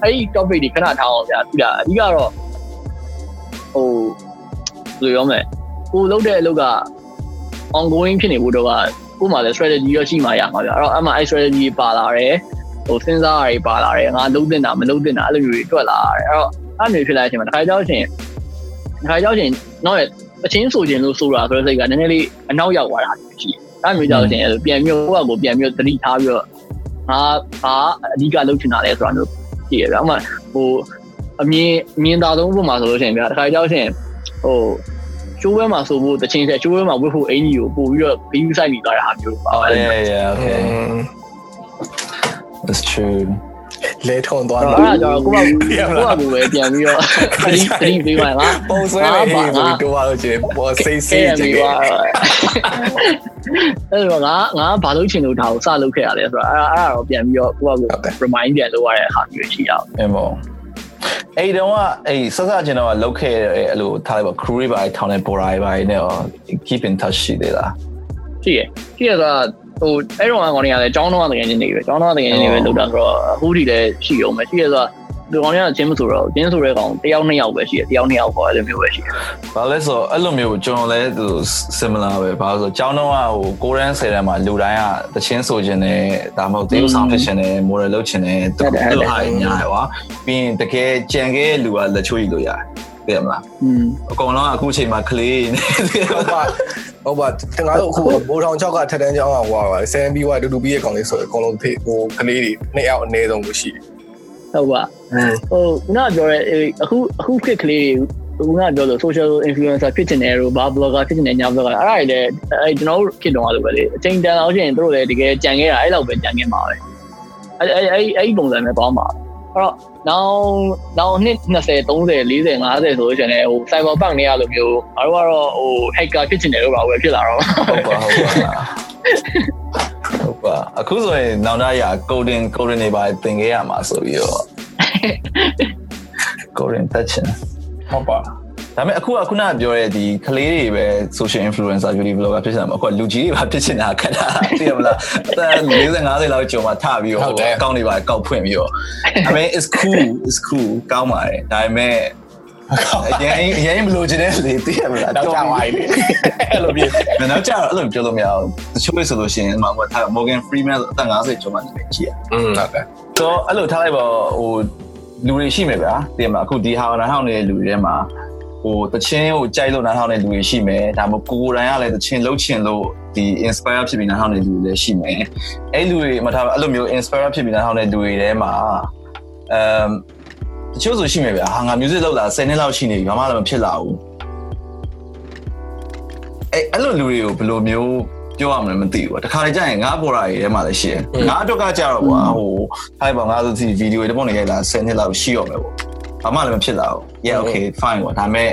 အဲ့ဒီ topic တွေခဏထားအောင်ဗျာဒီကအဓိကတော့ဟိုဘယ်လိုရောမလဲကိုလုပ်တဲ့အလုပ်က ongoing ဖြစ်နေဖို့တော့ကကို့မှာလည်း strategy ရရှိမှရမှာဗျာအဲ့တော့အမှအဲ့ strategy ပါလာတယ်ဟဟိုစဉ်းစားရပါလာတယ်ငါလုံးတင်တာမလုံးတင်တာအဲ့လိုမျိုးတွေတွက်လာတယ်အဲ့တော့အဲ့လိုဖြစ်လာတဲ့အချိန်မှာတစ်ခါကြောက်ချင်းတစ်ခါကြောက်ချင်းတော့အချင်းဆိုခြင်းလို့ဆိုတာဆိုတဲ့စိတ်ကနည်းနည်းလေးအနောက်ရောက်သွားတာရှိတယ်အဲ့မျိုးကြောက်ချင်းအဲ့လိုပြန်မျိုးကိုယ့်အကိုပြန်မျိုးသတိထားပြီးတော့ ငါဘာအဓိကလုပ်ချင်တာလဲဆိုတာမျိုးကြည့်ရအောင်မဟိုအမြင်အမြင်သာဆုံးပုံမှာဆိုလို့ရှိရင်ဗျာတစ်ခါကြောက်ချင်းဟိုချိုးဘဲမှာဆိုဖို့တချင်းဆက်ချိုးဘဲမှာဝတ်ဖို့အင်ကြီးကိုပို့ပြီးတော့ဘီယူဆိုင်နေသွားတဲ့ဟာမျိုးပါ Oh အဲ့ yeah yeah okay that's true လဲထုံသွားအဲ့တာဒါကြောင့်ကိုကကိုကကိုပဲပြန်ပြီးတော့ခရီးခရီးပေးပါလားပုံဆွဲနေဟေးဆိုပြီးတော့လို့ချင်းပေါ်စိတ်စိတ်ကြည့်ပါအဲ့တော့ငါငါဘာလို့ချင်လို့ဒါကိုစလုပ်ခဲ့ရလဲဆိုတော့အဲ့အဲ့တော့ပြန်ပြီးတော့ကိုကကို remind ပြန်လုပ်ရတဲ့ဟာမျိုးရှိအောင်အမောအဲ့တော့အဲ့ဆက်ဆက်ကျွန်တော်လောက်ခဲ့တဲ့အဲ့လိုထားလိုက်ပါ crew တွေပါထောင်းတဲ့ border တွေပါနဲ့ keep in touch ရှိသေးလားရှိရရှိရဆို ဟိုအဲ့တော့ကောင်တွေကလည်းចောင်းတော့တကယ်ချင်းနေပဲចောင်းတော့တကယ်ချင်းနေပဲလုပ်တာဆိုတော့အခုထိလည်းရှိအောင်ပဲရှိရဆိုဒီကောင်တွေကချင်းမဆိုတော့ချင်းဆိုတဲ့ကောင်တယောက်နှစ်ယောက်ပဲရှိတယ်တယောက်နှစ်ယောက်ပေါ့အဲ့လိုမျိုးပဲရှိတယ် ။ဘာလဲဆိုတော့အဲ့လိုမျိုးကျွန်တော်လည်းသူ similar ပဲဘာလို့ဆိုတော့ကျောင်းတော့ဟို6ရန်10ရန်မှာလူတိုင်းကတချင်းဆိုခြင်းနဲ့ဒါမှမဟုတ်တေးဥဆောင်ဖြစ်ခြင်းနဲ့ model လုပ်ခြင်းနဲ့သူတို့ဟာအများရွာပြီးရင်တကယ်ကြံခဲ့လူကလက်ချိုးယူလို့ရတယ်။သိရမလား อืม ။အကောင်လုံးကအခုချိန်မှာကလေးနေ ဟုတ်ပါ ဟုတ်ပါငါတို့အခုဘိုးထောင်6ကထက်တန်းကျောင်းကဟွာပါဆန်ပြီးွားတူတူပြီးရဲ့ကောင်လေးဆိုအကုန်လုံးဖေးဟိုကလေးတွေနှစ်ယောက်အနည်းဆုံးကိုရှိတယ်ဟုတ်ပါဟိုခုနကပြောရဲအခုအခုခက်ကလေးခုနကပြောလို့ social influencer ဖြစ်နေတယ်လို့ဘာ blogger ဖြစ်နေညာ blogger အဲ့ဒါတွေလည်းအဲကျွန်တော်တို့ခေတ်တုန်းကလိုပဲလေအချိန်တန်အောင်ရှင်တို့လည်းတကယ်ကြံခဲ့တာအဲ့လောက်ပဲကြံခဲ့မှာပဲအဲ့အဲ့အဲ့အဲ့ပုံစံနဲ့သွားမှာအဲ့ တော့နောက်နောက်နှစ်20 30 40 50ဆိုလို့ရှင်လည်းဟို cyber punk တွေရလိုမျိုးအားတော့ကတော့ဟို hacker ဖြစ်နေတယ်လို့ပါပဲဖြစ်လာတော့ဟုတ်ပါဟုတ်ပါဟုတ်ပါအခုဆိုရင်နောက်သားရ coding coding တွေပါသင်ခဲ့ရမှာဆိုပြီးတော့ coding တက်ချင်ဟုတ်ပါ ဒါပေမဲ့အခုကခုနကပြောတဲ့ဒီကလေးတွေပဲ social influencer beauty blogger ဖြစ်နေတာမဟုတ်အခုကလူကြီးတွေပါဖြစ်နေတာခက်တာသိရမလားအသက်40 50လောက်ကျော်မှထပြီးတော့အကောင့်တွေပါကောက်ဖွင့်ပြီးတော့ I mean it's cool it's cool ကောင်းပါတယ်ဒါပေမဲ့အရင်အရင်မလို့ချင်တဲ့လေသိရမလားတော့ကြောက်ပါလေအဲ့လိုပြေမနောက်ကျတော့အဲ့လိုပြောလို့မရဘူးတချို့ဆိုလို့ရှိရင်မှာထား Morgan Freeman အသက်50ကျော်မှနေကြည့်ရอืมဟုတ်တယ်တော့အဲ့လိုထားလိုက်ပါဟိုလူတွေရှိမယ်ဗျာသိရမလားအခုဒီဟာနားထောင်နေတဲ့လူတွေထဲမှာ ဟိုတချင်းကိုကြိုက်လို့နားထောင်တဲ့လူတွေရှိမယ်ဒါမှမဟုတ်ကိုကိုယ်တိုင်ကလည်းတချင်းလှုပ်ချင်လို့ဒီ inspire ဖြစ်ပြီးနားထောင်တဲ့လူတွေလည်းရှိမယ်အဲ့လူတွေမထားအဲ့လိုမျိုး inspire ဖြစ်ပြီးနားထောင်တဲ့လူတွေထဲမှာအမ်တချို့ဆိုရှိမယ်ဗျာဟာငါ music လောက်လာ10နှစ်လောက်ရှိနေပြီဘာမှလည်းမဖြစ်လာဘူးအဲ့အဲ့လိုလူတွေကိုဘယ်လိုမျိုးပြောရမလဲမသိဘူး။တခါလေကြာရင်ငါပေါ်တာတွေထဲမှာလည်းရှိတယ်။ငါအတွက်ကကြတော့ကွာဟိုဟိုက်ပါငါဆိုဒီဗီဒီယိုတွေပုံနေရိုက်လာ10နှစ်လောက်ရှိရောမယ်ပေါ့။ ဘာမှလည်းမဖြစ်လာဘူး။ Yeah okay fine ပေါ့။ဒါပေမဲ့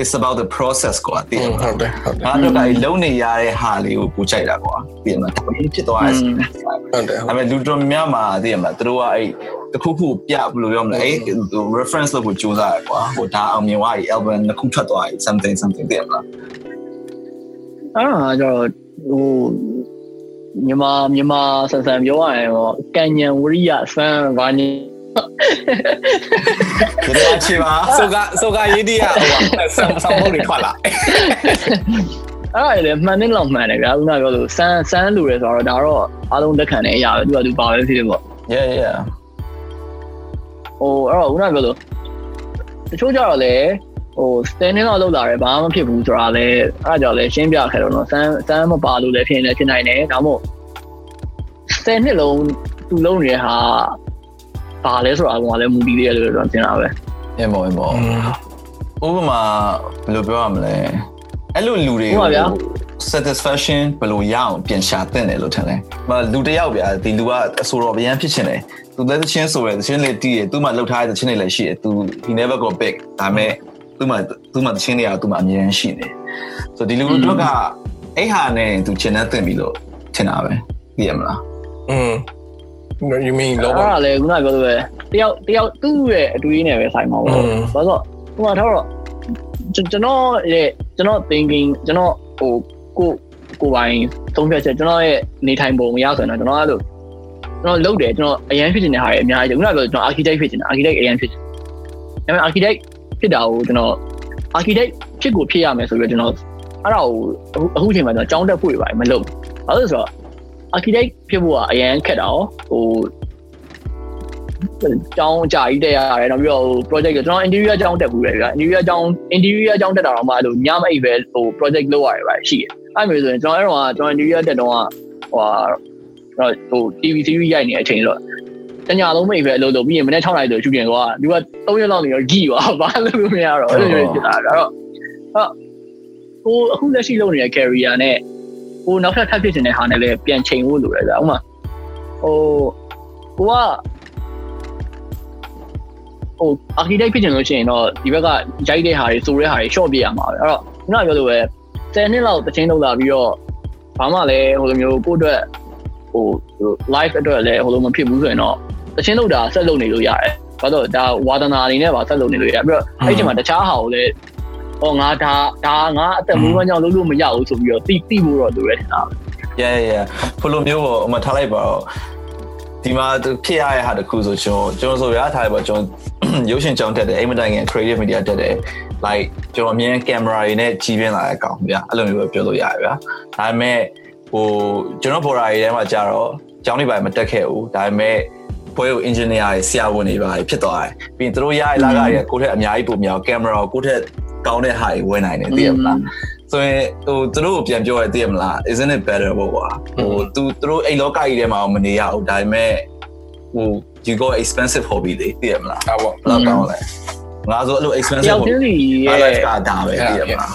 it's about the process ကွာတည်ရမဟုလားတ်တယ်ဟုတ်တယ်။ငါအတွက်ကလုံနေရတဲ့ဟာလေးကိုပူချိုက်တာကွာ။တည်ရမလား။ဒါပေမဲ့ဖြစ်သွားတယ်ဟုတ်တယ်ဒါပေမဲ့လူတော်များများမှာသိရမလားသူတို့ကအဲ့တခုခုပြဘယ်လိုပြောမလဲအဲ့ reference လို့ကိုစူးစမ်းရကွာဟိုဒါအောင်မြင်သွားပြီ album တစ်ခုထွက်သွားပြီ something something သိရမလားအဲ့ဒါကျတော့ဟိုမြန်မာမြန်မာဆန်ဆန်ပြောရရင်ပေါ့ကံညံဝရိယစမ်းဘာနေ ဒီလိုအချေပါဆိုကဆိုကရေးတီးရဟိုဆောင်းဆောင်းဖို့တွေထွက်လာအဲ့ဒါလည်းမှန်တယ်လောက်မှန်တယ်ဗျာခုနပြောလို့စမ်းစမ်းလူရဲဆိုတော့ဒါတော့အားလုံးလက်ခံတဲ့အရာပဲသူကသူပါပဲဖြစ်တယ်ပေါ့ yeah yeah ဟိုအဲ့တော့ခုနပြောလို့တချို့ကြတော့လေဟို standing လောက်လောက်လာတယ်ဘာမှမဖြစ်ဘူးဆိုတာလေအဲ့ဒါကြောင့်လေရှင်းပြခဲ့တော့နော်စမ်းစမ်းမပါလို့လည်းဖြစ်နေဖြစ်နိုင်တယ်ဒါမှမဟုတ်10နှစ်လုံးသူလုံးနေတဲ့ဟာ ပါလဲဆိုတာကလည်းမူတည်သေးတယ်လို့ကျွန်တော်ထင်တာပဲအမောအမောဥပမာဘယ်လိုပြောရမလဲအဲ့လိုလူတွေဟုတ်ပါဗျာ satisfaction ဘယ်လိုရအောင်ပြန်ရှာတင်တယ်လို့ထင်လဲမလူတစ်ယောက်ဗျာဒီလူကအဆိုတော်ဗျမ်းဖြစ်ချင်တယ်သူလည်းသချင်းဆိုရယ်သချင်းလေးတီးရယ်သူမှလှုပ်ထားတဲ့သချင်းလေးလည်းရှိရယ်သူ he never go big ဒါပေမဲ့သူမှသူမှသချင်းတွေကသူမှအမြဲတမ်းရှိနေဆိုဒီလူတို့ကအဲ့ဟာနဲ့သူချင်တဲ့တင်ပြီလို့ထင်တာပဲသိရမလားอืม you mean အဲ့ logo ဒါလည်းခုနပြောလို့ပဲတယောက်တယောက်သူ့ရဲ့အတွေးနဲ့ပဲဆိုင်မှာပေါ့อืมဘာလို့ဟိုမှာတော့ကျွန်တော်ရဲ့ကျွန်တော် thinking ကျွန်တော်ဟိုကိုကိုပိုင်သုံးဖြတ်ချက်ကျွန်တော်ရဲ့နေထိုင်ပုံမရဆိုရင်တော့ကျွန်တော်အဲ့လိုကျွန်တော်လုပ်တယ်ကျွန်တော်အရန်ဖြစ်နေတဲ့ဟာတွေအများကြီးခုနပြောကျွန်တော် architect ဖြစ်နေတာ architect အရန်ဖြစ်တယ်ဒါပေမဲ့ architect ဖြစ်တာကိုကျွန်တော် architect ဖြစ်ကိုဖြစ်ရမယ်ဆိုပြီးတော့ကျွန်တော်အဲ့ဒါကိုအခုအခုချိန်မှာကျွန်တော်ကြောင်းတက်ဖို့တွေပါမလုပ်ဘူးဘာလို့လဲဆိုတော့ architect ဖြစ်ဖို့ကအရန်ခက်တာ哦ဟိုကျောင်းအကြာကြီးတက်ရတယ်နောက်ပြီးတော့ project ကျွန်တော် interior ကျောင်းတက်ဘူးလေဗျာ interior ကျောင်း interior ကျောင်းတက်တာတော့မှအဲ့လိုညမအိပ်ပဲဟို project လုပ်ရတယ်ဗျာရှိတယ်အဲ့မျိုးဆိုရင်ကျွန်တော်အဲ့တော့ကျွန်တော် interior တက်တော့ဟိုဟို TV series ရိုက်နေတဲ့အချိန်တော့တညာလုံးမိတ်ပဲအလုပ်လုပ်ပြီးရင်မနေ့6နာရီဆိုရှူတင်သွားလူက3ရက်လောက်နေတော့ကြည်သွားဘာလို့လို့မရတော့အဲ့လိုမျိုးဖြစ်တာဒါတော့ဟိုအခုလက်ရှိလုပ်နေတဲ့ career နဲ့ ဟိုနောက်ထပ်ထပ်ဖြစ်နေတဲ့ဟာနဲ့လည်းပြန်ချိန်ဖို့လိုတယ်ဗျာဥမာဟိုဟိုကဟို architect ဖြစ်ချင်လို့ရှိရင်တော့ဒီဘက်ကရိုက်တဲ့ဟာတွေစိုးတဲ့ဟာတွေ short ပြရမှာပဲအဲ့တော့ခုနကပြောလို့ပဲ10နှစ်လောက်တချင်းလောက်လာပြီးတော့ဘာမှလည်းဟိုလိုမျိုးကိုယ့်အတွက်ဟို live အတွက်လည်းဟိုလိုမဖြစ်ဘူးဆိုရင်တော့တချင်းလောက်တာဆက်လုပ်နေလို့ရတယ်။ဘာလို့ဒါဝါသနာအနေနဲ့ပါဆက်လုပ်နေလို့ရတယ်။ပြီးတော့အဲ့ဒီမှာတခြားဟာကိုလည်း ဟောငါဒါဒါငါအသက်မွေးဝမ်းကြောင်းလုပ်လို့မရဘူးဆိုပြီးတော့တိတိဖို့တော့လိုရဲတာ။ yeah yeah ဖလိုမျိုးပေါ့အမထားလိုက်ပါတော့ဒီမှာဖြစ်ရတဲ့ဟာတခုဆိုကျွန်တော်ကျွန်တော်ဆိုရထားတယ်ပေါ့ကျွန်တော်ရုပ်ရှင်ကြောင်းတက်တယ်အိမ်မတိုင်ခင် creative media တက်တယ် like ကျွန်တော်အမြင်ကင်မရာတွေနဲ့ကြီးပြင်းလာတဲ့အကောင်ဗျာအဲ့လိုမျိုးပဲပြောလို့ရတယ်ဗျာဒါပေမဲ့ဟိုကျွန်တော် border တွေထဲမှာကြာတော့ကျောင်းတွေပါမတက်ခဲ့ဘူးဒါပေမဲ့ဘွဲကို engineer တွေဆရာဝန်တွေပါဖြစ်သွားတယ်ပြီးရင်တို့ရရလာကတွေကကိုယ့်ထက်အများကြီးပုံများကင်မရာကိုကိုယ့်ထက် ကောင်းတဲ့ဟာတွေဝင်နိုင်တယ်သိရမလားဆိုရင်ဟိုသူတို့ကိုပြန်ပြောရသိရမလား isn't it better ပေါ့ကွာဟိုသူသူတို့အိမ်လောကကြီးထဲမှာမနေရဘူးဒါပေမဲ့ဟို you got expensive hobby လေသိရမလားဟုတ်ပါဘယ်လောက်ကောင်းလဲငါဆိုအဲ့လို expensive hobby ရဲ့ life ကဒါပဲသိရမလား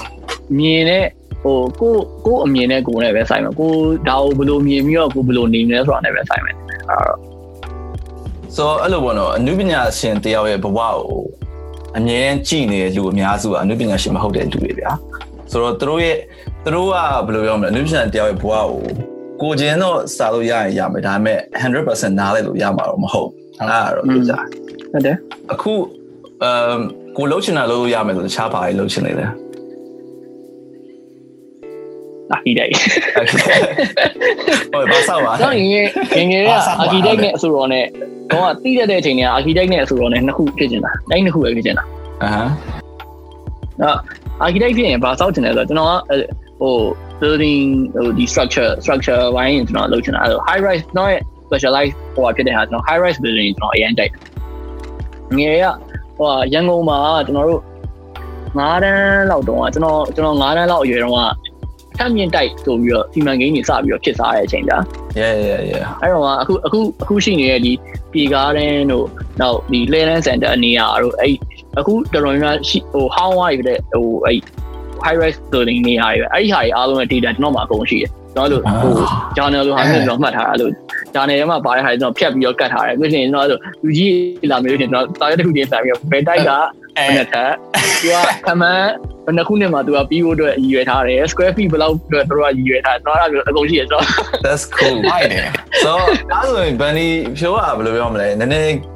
မြင်တဲ့ဟိုကိုကိုအမြင်နဲ့ကိုနဲ့ပဲဆိုင်မှာကိုဒါကိုဘယ်လိုမြင်ပြီးတော့ကိုဘယ်လိုနေမလဲဆိုတာနဲ့ပဲဆိုင်မယ်အဲ့တော့ဆိုအဲ့လိုပေါ့နော်အနုပညာရှင်တယောက်ရဲ့ဘဝကို အမြဲကြည့်နေတဲ့လူအများစုကအနုပညာရှင်မဟုတ်တဲ့လူတွေဗျာဆိုတော့သူတို့ရဲ့သူတို့ကဘယ်လိုပြောမလဲအနုပညာတယောက်ရဲ့ဘဝကိုကိုချင်းတော့စာလို့ရရင်ရမယ်ဒါပေမဲ့100%နားလည်လို့ရမှာတော့မဟုတ်အဲ့ဒါတော့ပြောကြဟုတ်တယ်အခုအမ်ကိုလှုပ်ချင်တာလို့ရမယ်ဆိုတခြားဘာတွေလှုပ်ချင်နေလဲအာခီတိုက်ဟိုဘာဆောက်ပါတော့ငငယ်ငငယ်ကအာခီတိုက်နဲ့အဆိုတော်နဲ့ တော့တီးတဲ့အချိန်ကအာခီတိုက်နဲ့အဆိုတော်နဲ့နှစ်ခုဖြစ်နေတာတိုင်းနှစ်ခုပဲဖြစ်နေတာအာဟမ်တော့အာခီတိုက်ဖြစ်ရင်ဘာဆောက်ချင်လဲဆိုတော့ကျွန်တော်ကဟို building ဟိုဒီ structure structure ဝိုင်းကျွန်တော်လုပ်ချင်တာအဲ့လို high rise တော့ specialize ဟိုဖြစ်တဲ့ဟာကျွန်တော် high rise building ကျွန်တော်အရင်တိုက်ငယ်ရဟိုရန်ကုန်မှာကျွန်တော်တို့9တန်းလောက်တုန်းကကျွန်တော်ကျွန်တော်9တန်းလောက်အရွယ်တုန်းက ထပ်မြင့်တိုက်ဆိုပြီးတော့စီမံကိန်းတွေစပြီးတော့ဖြစ်စားတဲ့အချိန်ကြာ yeah yeah yeah အဲ့တော့အခုအခုအခုရှိနေတဲ့ဒီပြည်ကားတန်းတို့နောက်ဒီ Leyland Center အနေရာတို့အဲ့အခုတော်တော်များရှိဟို how wide တဲ့ဟိုအဲ့ high rise building နေရာတွေအဲ့ဒီဟာတွေအားလုံးရဲ့ data ကျွန်တော်မှာအကုန်ရှိတယ် ကျွန်တော်တို့ဟို journal လိုဟာမျိုးကျွန်တော်မှတ်ထားတာလို့ journal ထဲမှာပါတဲ့ဟာတွေကျွန်တော်ဖြတ်ပြီးတော့ကတ်ထားတယ်ပြီးရင်ကျွန်တော်အဲ့လိုလူကြီးလာမျိုးကျွန်တော်တာရက်တစ်ခုချင်းစာပြီးတော့ဘယ်တိုက်ကအဲ့ဒါကသူကခမန်းဘယ်နှခုနဲ့မှသူကပြီးဖို့အတွက်ရည်ရွယ်ထားတယ် square feet ဘယ်လောက်အတွက်သူကရည်ရွယ်ထားကျွန်တော်အဲ့ဒါအကုန်ရှိရဆို That's cool ဟုတ်တယ် so အဲ့ဆိုရင် Bunny ဖြိုးကဘယ်လိုပြောမလဲနည်းနည်း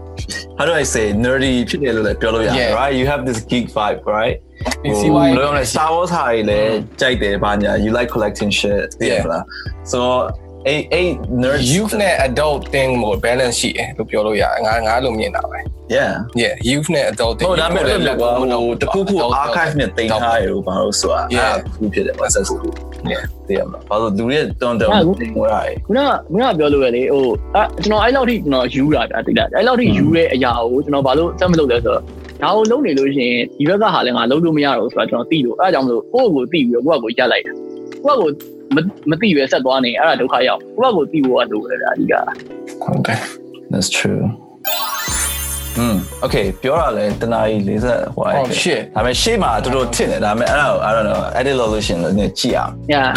how do I say nerdy ဖြစ်တယ်လို့လည်းပြောလို့ရတယ် right you have this geek vibe right ဒီစီဝိုင်းဘယ်လိုလဲ Star Wars ဟာတွေလည်းကြိုက်တယ်ဘာညာ you like collecting shit သိရမလား so အဲ့အဲ့ nerd youth နဲ့ adult thing ကို balance ရှိတယ်လို့ပြောလို့ရတယ်ငါငါလို့မြင်တာပဲ yeah yeah youth နဲ့ adult thing ဟုတ်ဒါပေမဲ့လည်းကွာဟိုတခုခု archive နဲ့တင်ထားရလို့ဘာလို့ဆိုတာအဲ့ခုဖြစ်တယ် access ကို yeah သိရမှာဘာလို့လူရဲ့တွန်းတုံတင်ဝင်ရတယ်ခုနကခုနကပြောလို့ရလေဟိုအဲကျွန်တော်အဲ့လောက်ထိကျွန်တော်ယူတာတိတ်လားအဲ့လောက်ထိယူတဲ့အရာကိုကျွန်တော်ဘာလို့စက်မလုပ်လဲဆိုတော့ဒါကိုလုံးနေလို့ရှိရင်ဒီဘက်ကဟာလည်းငါလုံးလို့မရတော့ဘူးဆိုတာကျွန်တော်သိလို့အဲအကြောင်းမလို့ကိုယ့်ကိုသိပြီးတော့ကိုယ့်ကိုရက်လိုက်တာကိုယ့်ကို မသိပဲဆက်သွားနေအဲ့ဒါဒုက္ခရောက်ကိုယ့်ကိုသိဖို့ကလိုတယ်ဒါအဓိကဟုတ်တယ် That's true อืม okay ပြောရလဲတနာကြီး40ဟို oh shit ဒါပေမဲ့ရှေ့မှာတော်တော်ထစ်နေဒါပေမဲ့အဲ့ဒါ I don't know edit လုပ်လို့ရှိရင်လည်းကြည့်အောင် yeah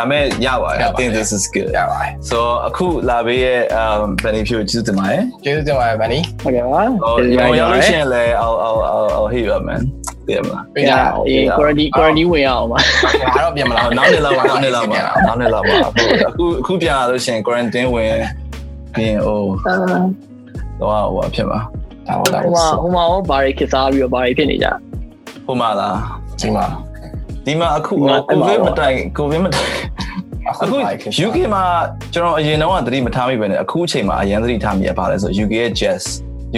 အမေရပါတယ် I think this is good ရပါတယ် so အခုလာပေးရဲ့ um Benny ဖြူကျေးဇူးတင်ပါတယ်ကျေးဇူးတင်ပါတယ် Benny ဟုတ်ကဲ့ပါဟိုရောက်လို့ရှိရင်လည်း I'll I'll I'll hit you up man သိရမလားပြရအောင်အေး quarantine quarantine ဝင်ရအောင်ပါငါတော့ပြန်မလားနောက်နေ့လောက်ပါနောက်နေ့လောက်ပါနောက်နေ့လောက်ပါအခုအခုပြန်လာလို့ရှိရင် quarantine ဝင်ပြီးရင်ဟိုတော့ဟိုဖြစ်မှာဟိုမှာဟိုမှာဟိုဘာတွေခစ်စားပြီးတော့ဘာတွေဖြစ်နေကြဟိုမှာလားဒီမှာဒီမှာအခုကိုဗစ်မတိုင်ကိုဗစ်မတိုင်အခု UK မှာကျွန်တော်အရင်တော့သတိမထားမိပဲနဲ့အခုအချိန်မှာအရင်သတိထားမိရပါလဲဆို UK ရဲ့ jazz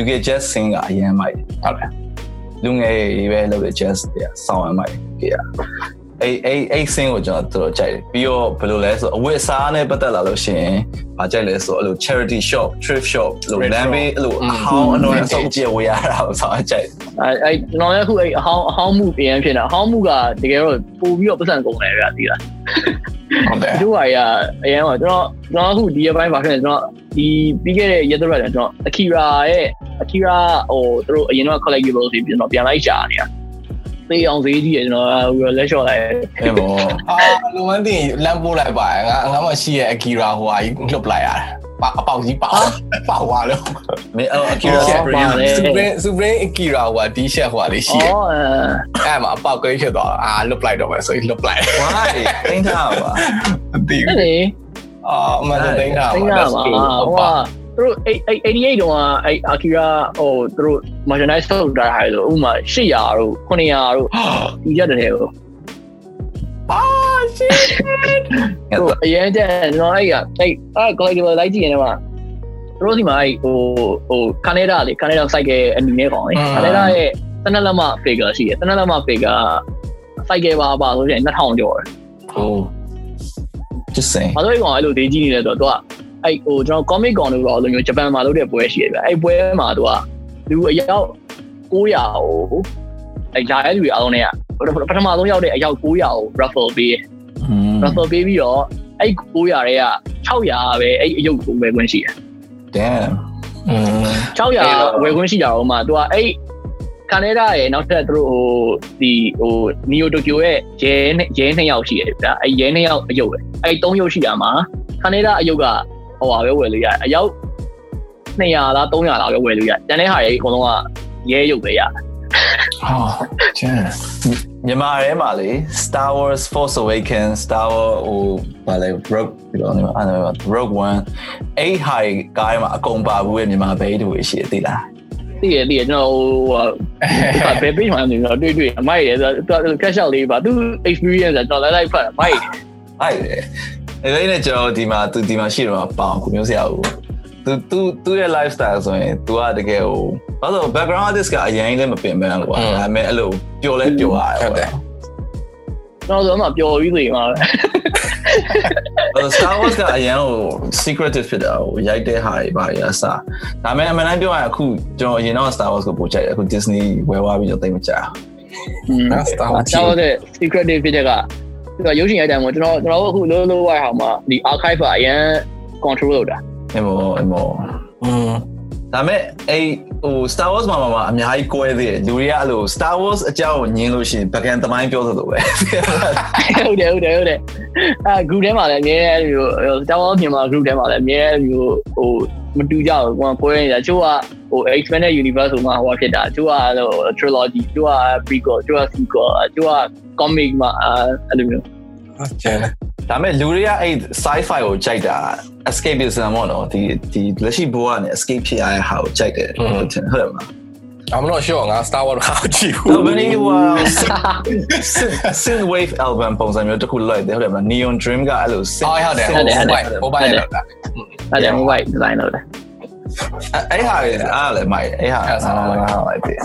UK jazz sing ကအရင်မိုက်ဟုတ်တယ် လူငယ်တွေပဲလုပ်တဲ့ jazz တွေဆောင်းရမိုက်ကြီးอ่ะ အဲ့အဲ့အဲ့စင်းကိုကျွန်တော်တော်တော်ကြိုက်တယ်ပြီးတော့ဘယ်လိုလဲဆိုအဝတ်အစားနဲ့ပတ်သက်လာလို့ရှိရင်ဗာကြိုက်လဲဆိုအဲ့လို charity shop thrift shop လို့လမ်းဘေးအဲ့လိုအဟောင်းအနော်အစုပ်ကျဝေးရတာကိုဆောင်းကြိုက်အဲအဲကျွန်တော်လည်းအခုအဲအဟောင်းအဟောင်းမှုပြန်ဖြစ်နေတာအဟောင်းမှုကတကယ်တော့ပို့ပြီးတော့ပတ်စံကုန်တယ်ဗျာဒီလားဟုတ်တယ်ဒီတို့ဟာရအရင်ကကျွန်တော်ကျွန်တော်အခုဒီရက်ပိုင်းပါဖြစ်နေကျွန်တော်ဒီပြီးခဲ့တဲ့ရက်တော့ကျွန်တော် Akira ရဲ့ Akira ဟိုသူတို့အရင်တော့ collectible တွေကျွန်တော်ပြန်လိုက်ရှာနေတာ သေးအောင်ဈေးကြီးရကျွန်တော်လက်လျှော့လိုက်အဲ့ဘောအာလူမန်းတင်လမ်းပိုးလိုက်ပါငါငါမှရှိရဲ့အကီရာဟိုဟာကြီးလှုပ်လိုက်ရတယ်ပါအပေါက်ကြီးပါပါသွားလို့မင်းအဲ့ Akira Supreme စူပရင်းစူပရင်းအကီရာဟိုဟာတီရှပ်ဟိုဟာလေးရှိရဲ့အော်အဲအဲ့မှာအပေါက်ကိဖြစ်သွားအာလှုပ်လိုက်တော့မယ်ဆိုရင်လှုပ်လိုက် why တင်းထားပါမသိအဲ့ဘူးလေအာအမှန်သိန်းတာသိတာပါဟိုက သူတို့88တုန်းကအဲ့ Akira ဟိုသူတို့ merchandise ထုတ်တာဟာလို့ဥမာ800တို့900တို့ဒီရက်တည်းကိုအာရှစ်ဟိုအရင်ကျကျွန်တော်အဲ့ကအဲ့အဲ့ collectible လိုက်ကြည့်ရင်တော့သူတို့ဒီမှာအဲ့ဟိုဟိုကနေဒါလေကနေဒါ cycle အနေနဲ့ကောင်လေကနေဒါရဲ့တနက်လက်မ figure ရှိတယ်တနက်လက်မ figure cycle ပါပါဆိုရင်2000ကျော်တယ် oh just saying ဘာလို့ကောင်အဲ့လိုဒေးကြီးနေလဲဆိုတော့သူက အဲ့ဟိုကျွန်တော် comic con လို့ပြောလို့မျိုးဂျပန်မှာလုပ်တဲ့ပွဲရှိတယ်ဗျအဲ့ပွဲမှာသူကလူအယောက်900ကိုအဲ့ဂျာရဲ့လူတွေအားလုံးတွေကပထမဆုံးရောက်တဲ့အယောက်900ကို raffle ပေး raffle ပေးပြီးတော့အဲ့900တွေက600ပဲအဲ့အယုတ်ကိုဝယ်ခွင့်ရှိတယ် damn อืม600ဝယ်ခွင့်ရှိကြတော့မှသူကအဲ့ကနေဒါရဲ့နောက်ထပ်သူတို့ဟိုဒီဟိုနီယိုတိုကျိုရဲ့ရဲရဲနှစ်ယောက်ရှိတယ်ဗျာအဲ့ရဲနှစ်ယောက်အယုတ်ပဲအဲ့၃ယုတ်ရှိတာမှာကနေဒါအယုတ်က ဟိုပါပဲဝယ်လို့ရတယ်အယောက်200လား300လားပဲဝယ်လို့ရတယ်တန်တဲ့ဟာတွေအကုန်လုံးကရဲယုတ်ပဲရတယ်ဟာကျန်မြန်မာထဲမှာလေ Star Wars Force Awakens Star Wars ဟိုဘာလဲ Rogue ဒီလိုနေမှာအဲ့ဒါ Rogue One အဲ့ဟာကားမှာအကုန်ပါဘူးရဲ့မြန်မာဘဲတူရှိတယ်သိလားတည်ရတည်ရကျွန်တော်ဟိုဘယ် page မှာနေတော့တွေ့တွေ့အမိုက်ရယ်ဆိုတော့ cash out လေးပါသူ experience ဆိုတော့လိုက်လိုက်ဖတ်အမိုက်အဲ့ လေအဲ့နဲ့ကျွန်တော်ဒီမှာသူဒီမှာရှိတော့ပေါအောင်ကိုမျိုးစရာဘူးသူသူသူရဲ့ lifestyle ဆိုရင် तू ကတကယ်ဟိုဘာလို့ background artist ကအရင်လည်းမပင်ပန်းကွာဒါပေမဲ့အဲ့လိုပျော်လဲပျော်ရတယ် ဟုတ်တယ် ကျွန်တော်ဆိုတော့ပျော်ပြီးနေမှာပဲ အဲ့ Star Wars ကအရင်ဟို secretive ဖြစ်တာဟိုရိုက်တဲ့ဟာတွေပါရအစားဒါပေမဲ့အမှန်တမ်းပြောရရင်အခုကျွန်တော်အရင်တော့ Star Wars ကိုပို့ကြိုက်တယ်အခု Disney ဝယ်သွားပြီးတော့တိတ်မကြဘူး อืม နော် Star Wars ကျွန်တော်တဲ့ secret တွေဖြစ်တဲ့က သူကရုပ်ရှင်ရိုက်တယ်မို့ကျွန်တော်ကျွန်တော်အခုလိုလိုဝိုင်းဟာမှာဒီ archive ကအရင် control လုပ်တာအဲ့မောအဲ့မောอืมဒါမဲ့အဲ့ဟို Star Wars မှာမှာအများကြီးကွဲသေးတယ်လူတွေကအဲ့လို Star Wars အကြောင်းကိုညင်းလို့ရှိရင်ဗကန်သမိုင်းပြောသလိုပဲဟုတ်တယ်ဟုတ်တယ်ဟုတ်တယ်အဲ group ထဲမှာလည်းအများကြီးမျိုးတောင်းအောင်ပြင်မှာ group ထဲမှာလည်းအများကြီးမျိုးဟို မတူကြဘူးကွာကိုယ်နေတာချို့ကဟို expanded universe ဆိုမှဟိုဖြစ်တာချို့ကဟို trilogy ချို့က prequel ချို့က sequel ချို့က comic မှာအဲ့လိုမျိုးကျန်ဒါမဲ့လူတွေကအဲ့ sci-fi ကိုကြိုက်တာ escapism ပေါ့နော်ဒီဒီလက်ရှိဘဝနဲ့ escape ဖြစ်ရတဲ့ဟာကိုကြိုက်တယ်ဟုတ်တယ်ဟုတ်တယ်မလား I'm not sure ငါ Star Wars ကိုကြည့်ဘူးတော့ဘယ်နည်းဟို synth wave album ပုံစံမျိုးတစ်ခုလိုက်တယ်ဟုတ်တယ်မလား neon dream ကအဲ့လိုအော်ဟုတ်တယ်ဟုတ်တယ်ဟုတ်တယ်ဟိုဘိုင်းလောက်တာအဲ့ဒါ mobile design လုပ်တယ်အဲ့ဟာလေအားလည်းမိုက်အဲ့ဟာအားလိုက်တယ်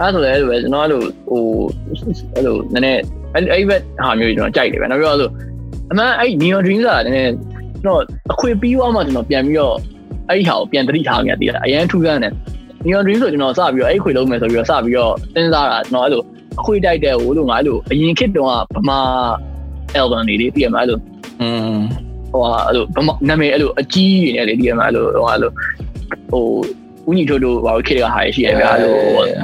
အဲ့ဆိုလည်းအဲ့လိုပဲကျွန်တော်အဲ့လိုဟိုအဲ့လိုနည်းနည်းအဲ့အဲ့ဘက်ဟာမျိုးကျွန်တော်ကြိုက်တယ်ပဲနောက်ပြီးတော့အဲ့လိုအမှန်အဲ့ neon dream ဆိုတာနည်းနည်းကျွန်တော်အခွေပြီးသွားမှကျွန်တော်ပြန်ပြီးတော့အဲ့ဟာကိုပြန်သတိထားခဲ့တည်တာအရင်ထူးဆန်းတယ် neon dream ဆိုကျွန်တော်စပြီးတော့အဲ့ခွေလုံးမယ်ဆိုပြီးတော့စပြီးတော့စဉ်းစားတာကျွန်တော်အဲ့လိုအခွေတိုက်တဲ့ဟိုလိုငါအဲ့လိုအရင်ခေတ်တုန်းကဗမာ album တွေလေးတည်ရမှာအဲ့လိုอืมဟိုအဲ့လိုဗမာနာမည်အဲ့လိုအကြီးကြီးနေလေတည်ရမှာအဲ့လိုဟိုအဲ့လိုဟိုဦးညီတို့တို့ဘာလို့ခေတ်ကဟာရှိရဗျာအဲ့လို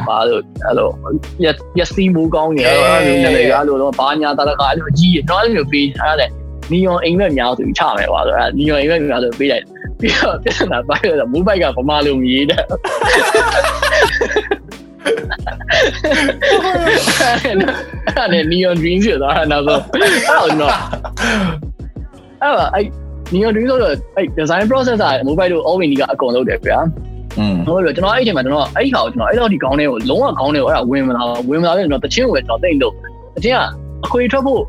ဘာလို့အဲ့လိုရက်ရက်စီမိုးကောင်းနေအဲ့လိုအဲ့လိုနေလေအဲ့လိုတော့ဘာညာတရကအဲ့လိုအကြီးရတော့အဲ့လိုပေးအဲ့ဒါနီယွန်အိမ်မက်များဆိုပြီးချမယ်ကွာဆိုအဲ့နီယွန်အိမ်မက်များဆိုပေးလိုက် ပြီးတော့ပြဿနာပါရတော့မူဘိုက်ကဗမာလိုမြည်တယ်အဲ့ဒါနီယွန်ဒရင်းဖြစ်သွားတာနောက်ဆုံးအဲ့တော့အဲ့အဲ့ Neon Dream ဆိုတော့အဲ့ design process က mobile တို့ all windy ကအကုန်လုပ်တယ်ဗျာอืมဟုတ်လို့ကျွန်တော်အဲ့ဒီအချိန်မှာကျွန်တော်အဲ့ဒီခါကိုကျွန်တော်အဲ့လောက်ဒီကောင်းတဲ့ကိုလုံးဝကောင်းတဲ့ကိုအဲ့ဒါဝင်မလာဝင်မလာတဲ့ကျွန်တော်တချင်းကိုပဲကျွန်တော်တိတ်လို့တချင်းကအခွေထွက်ဖို့